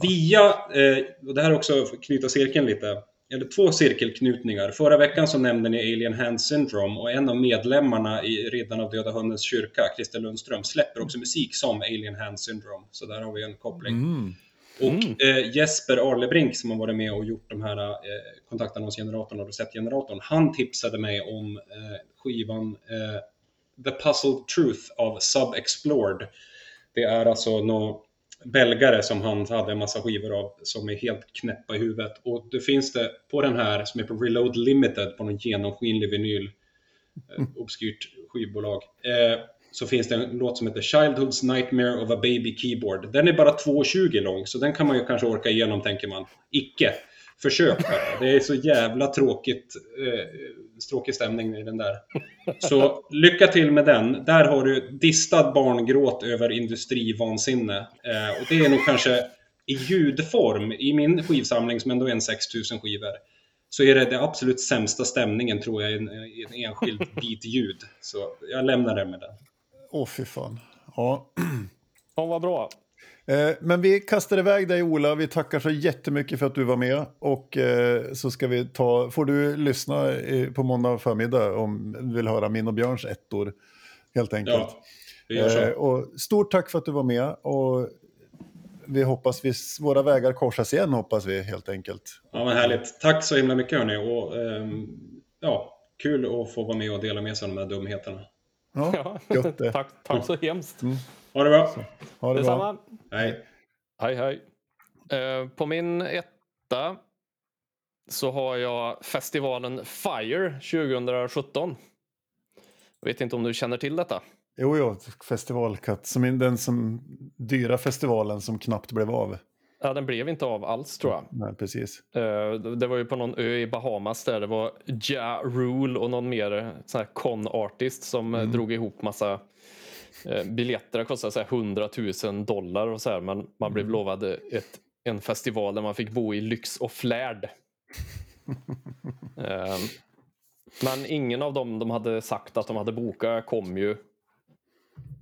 via, eh, och det här är också knyta cirkeln lite, eller två cirkelknutningar. Förra veckan så nämnde ni Alien Hand Syndrome och en av medlemmarna i Riddarna av Döda Hundens kyrka, Christer Lundström, släpper också musik som Alien Hand Syndrome. Så där har vi en koppling. Mm. Och eh, Jesper Arlebrink som har varit med och gjort de här eh, kontaktannonsgeneratorn och receptgeneratorn, han tipsade mig om eh, skivan eh, The Puzzled Truth av Subexplored. Det är alltså nå belgare som han hade en massa skivor av som är helt knäppa i huvudet. Och det finns det på den här som är på Reload Limited på någon genomskinlig vinyl, eh, obskyrt skivbolag. Eh, så finns det en låt som heter Childhood's Nightmare of a Baby Keyboard. Den är bara 2,20 lång, så den kan man ju kanske orka igenom tänker man. Icke. Försök bara. Det är så jävla tråkigt, eh, tråkig stämning i den där. Så lycka till med den. Där har du distad barngråt över industrivansinne. Eh, och det är nog kanske i ljudform, i min skivsamling som ändå är en 6000 skivor, så är det den absolut sämsta stämningen tror jag i en, i en enskild bit ljud. Så jag lämnar det med den. Åh, fy fan. Ja. Ja, vad bra. Eh, Men vi kastar iväg dig Ola, vi tackar så jättemycket för att du var med. Och eh, så ska vi ta, får du lyssna eh, på måndag förmiddag om du vill höra min och Björns ettor. Helt enkelt. Ja, vi gör så. Och stort tack för att du var med. Och vi hoppas vi, våra vägar korsas igen hoppas vi helt enkelt. Ja, men härligt. Tack så himla mycket hörni. Och, ehm, ja, kul att få vara med och dela med sig av de här dumheterna. Ja, gött det. tack, tack så hemskt. Ha det bra. Ha det bra. Detsamma. Hej. Hej, hej. Eh, på min etta så har jag festivalen Fire 2017. Jag vet inte om du känner till detta? Jo, jo, festivalkatt. Som den som, dyra festivalen som knappt blev av. Ja, den blev inte av alls tror jag. Nej, precis. Eh, Det var ju på någon ö i Bahamas där det var Ja Rule och någon mer eh, sån här con-artist som eh, drog ihop massa eh, biljetter. Det kostade så här 100 000 dollar och så här, men man blev lovad ett, en festival där man fick bo i lyx och flärd. Eh, Men ingen av dem de hade sagt att de hade bokat kom ju.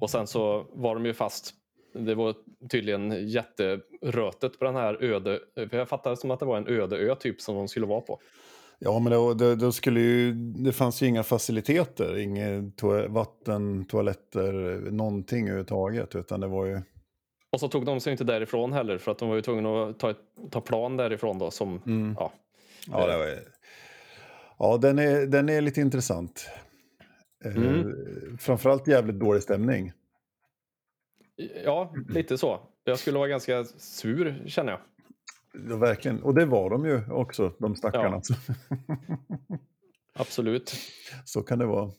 Och sen så var de ju fast. Det var tydligen jätterötet på den här öde... För jag fattade som att det var en öde ö typ som de skulle vara på. Ja, men då, då, då skulle ju, det fanns ju inga faciliteter, inget to vatten, toaletter, någonting överhuvudtaget. Utan det var ju... Och så tog de sig inte därifrån heller för att de var ju tvungna att ta, ett, ta plan därifrån då som... Ja, Ja, det var, ju- ja den, är, den är lite intressant. Eh, Mm. framförallt jävligt dålig stämning. ja, lite så. Jag skulle vara ganska sur känner jag. Ja, verkligen. Och det var de ju också, de stackarna. Absolut. Så kan det vara.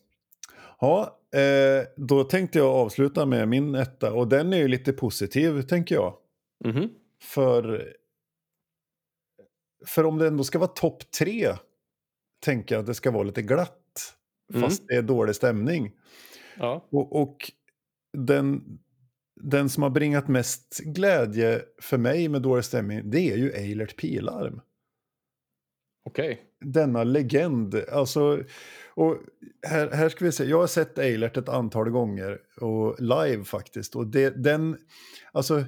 Ja, eh, då tänkte jag avsluta med min etta. Och den är ju lite positiv, tänker jag. Mhm. För, för om det ändå ska vara topp tre, tänker jag att det ska vara lite glatt. Fast det är dålig stämning. Ja. Och, och den, den som har bringat mest glädje för mig med dålig stämning, det är ju Eilert Pilarm. Okej. Denna legend. Alltså, och här, här ska vi se, jag har sett Eilert ett antal gånger, och live faktiskt. Och det, den, alltså,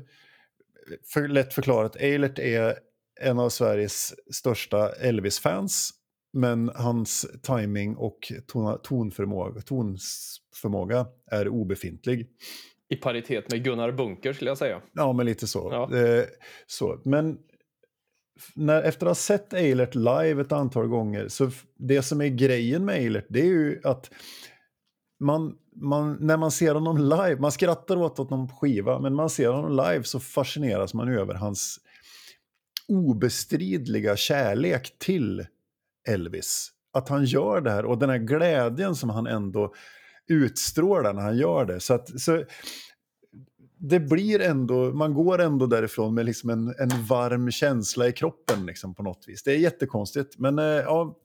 för, lätt förklarat, Eilert är en av Sveriges största Elvis-fans. Men hans timing och tona, tonförmåga, tonsförmåga är obefintlig. I paritet med Gunnar Bunker skulle jag säga. Ja, men lite så. Ja. Eh, så. Men när, efter att ha sett Eilert live ett antal gånger, så det som är grejen med Eilert, det är ju att man, man, när man ser honom live, man skrattar åt honom på skiva, men man ser honom live så fascineras man över hans obestridliga kärlek till Elvis. Att han gör det här och den här glädjen som han ändå utstrålar när han gör det. Så, att, så det blir ändå, man går ändå därifrån med liksom en, en varm känsla i kroppen liksom på något vis. Det är jättekonstigt, men eh, ja,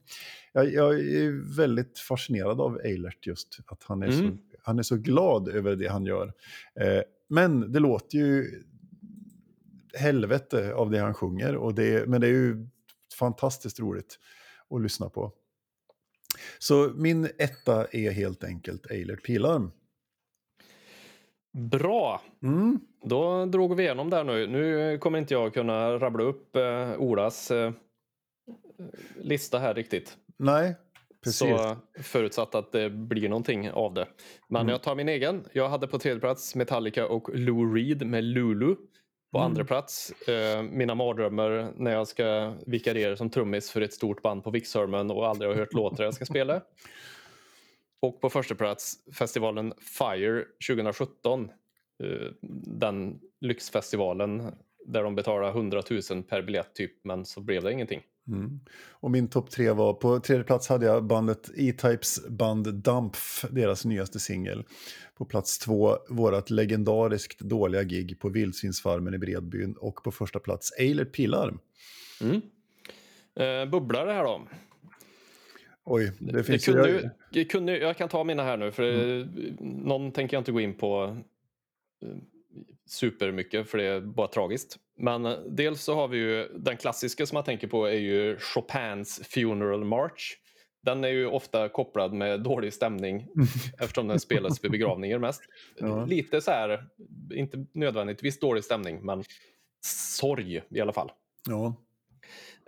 jag, jag är väldigt fascinerad av Eilert just, att han är, så, Mm. han är så glad över det han gör. Eh, men det låter ju helvete av det han sjunger, och det, men det är ju fantastiskt roligt att lyssna på. Så min etta är helt enkelt Eilert Pilarm. Bra. Mm. Då drog vi igenom där nu. Nu kommer inte jag kunna rabbla upp eh, Olas eh, lista här riktigt. Nej, precis. Så förutsatt att det blir någonting av det. Men Mm. jag tar min egen. Jag hade på tredje plats Metallica och Lou Reed med Lulu. På Mm. andra plats eh, mina mardrömmar när jag ska vikariera som trummis för ett stort band på Vixholmen och aldrig har hört låtar jag ska spela. Och på första plats festivalen Fire 2017. Eh, den lyxfestivalen där de betalar 100 000 per biljett typ men så blev det ingenting. Mm. Och min topp tre var, på tredje plats hade jag bandet E-Types band Dampf, deras nyaste singel. På plats två, vårat legendariskt dåliga gig på Vildsvinsfarmen i Bredbyn. Och på första plats Eilert Pilarm. Mm. Eh, bubblare här då. Oj, det Det finns ju... kunde, ju- det kunde, jag kan ta mina här nu för Mm. någon tänker jag inte gå in på supermycket för det är bara tragiskt. Men eh, dels så har vi ju den klassiska som man tänker på är ju Chopins Funeral March. Den är ju ofta kopplad med dålig stämning eftersom den spelas vid begravningar mest. Ja. Lite så här, inte nödvändigtvis dålig stämning men sorg i alla fall. Ja.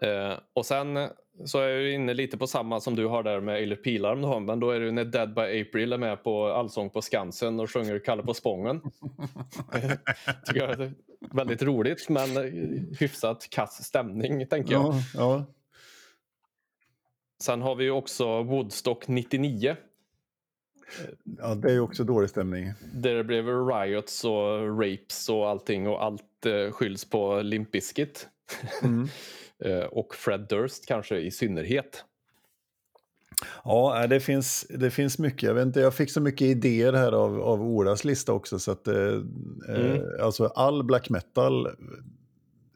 Eh, och sen så är jag inne lite på samma som du har där med Eilert Pilarm. Då, men då är det när Dead by April är med på Allsång på Skansen och sjunger Kalle på Spången. Tycker jag är väldigt roligt men hyfsat kass stämning tänker jag. Ja, ja. Sen har vi ju också Woodstock 99. ja, det är ju också dålig stämning. Där det blev riots och rapes och allting och allt eh, skylls på Limp Bizkit. Mm. Eh, och Fred Durst kanske i synnerhet. Ja, nej, det finns, det finns mycket. Jag, vet inte, jag fick så mycket idéer här av, av Olas lista också. Så att, eh, Mm. eh, alltså all black metal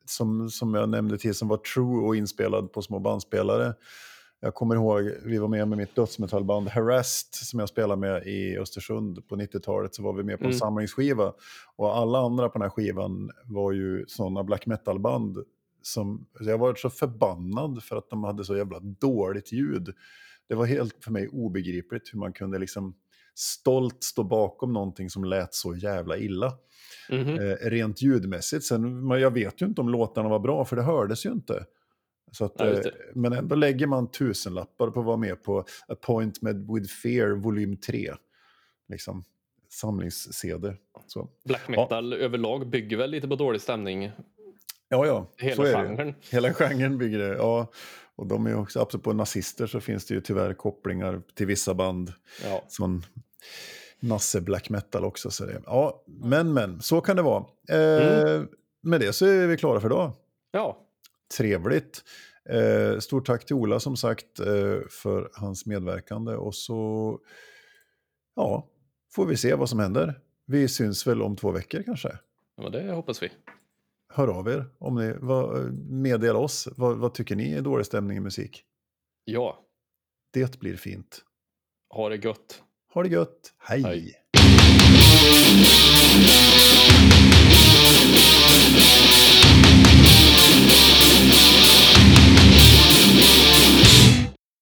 som, som jag nämnde till som var true och inspelad på små bandspelare. Jag kommer ihåg, vi var med med mitt dödsmetallband Harassed som jag spelade med i Östersund på 90-talet. Så var vi med på en Mm. samlingsskiva. Och alla andra på den här skivan var ju sådana black metal-band. Som, så jag var så förbannad för att de hade så jävla dåligt ljud. Det var helt för mig obegripligt hur man kunde liksom stolt stå bakom någonting som lät så jävla illa. Mhm. Eh, rent ljudmässigt. Sen, men jag vet ju inte om låtarna var bra, för det hördes ju inte. Så att, just eh, men ändå lägger man tusenlappar på att vara med på Appointment with Fear volym 3. Liksom samlings-CD. Så. Black metal överlag bygger väl lite på dålig stämning. Ja, ja, Hela så är det. genren. Hela genren bygger det. Ja. Och de är också, apropå nazister så finns det ju tyvärr kopplingar till vissa band. Ja. Sån nasse black metal också. Så det, ja, men men, så kan det vara. Eh, Med det så är vi klara för idag. ja, Trevligt. Eh, stort tack till Ola som sagt eh, för hans medverkande. Och så ja, får vi se vad som händer. Vi syns väl om två veckor kanske. men det hoppas vi hör av er. Om ni, vad, meddela oss. Vad, vad, tycker ni är dålig stämning i musik? Ja. Det blir fint. Ha det gött. Ha det gött. Hej. Hej.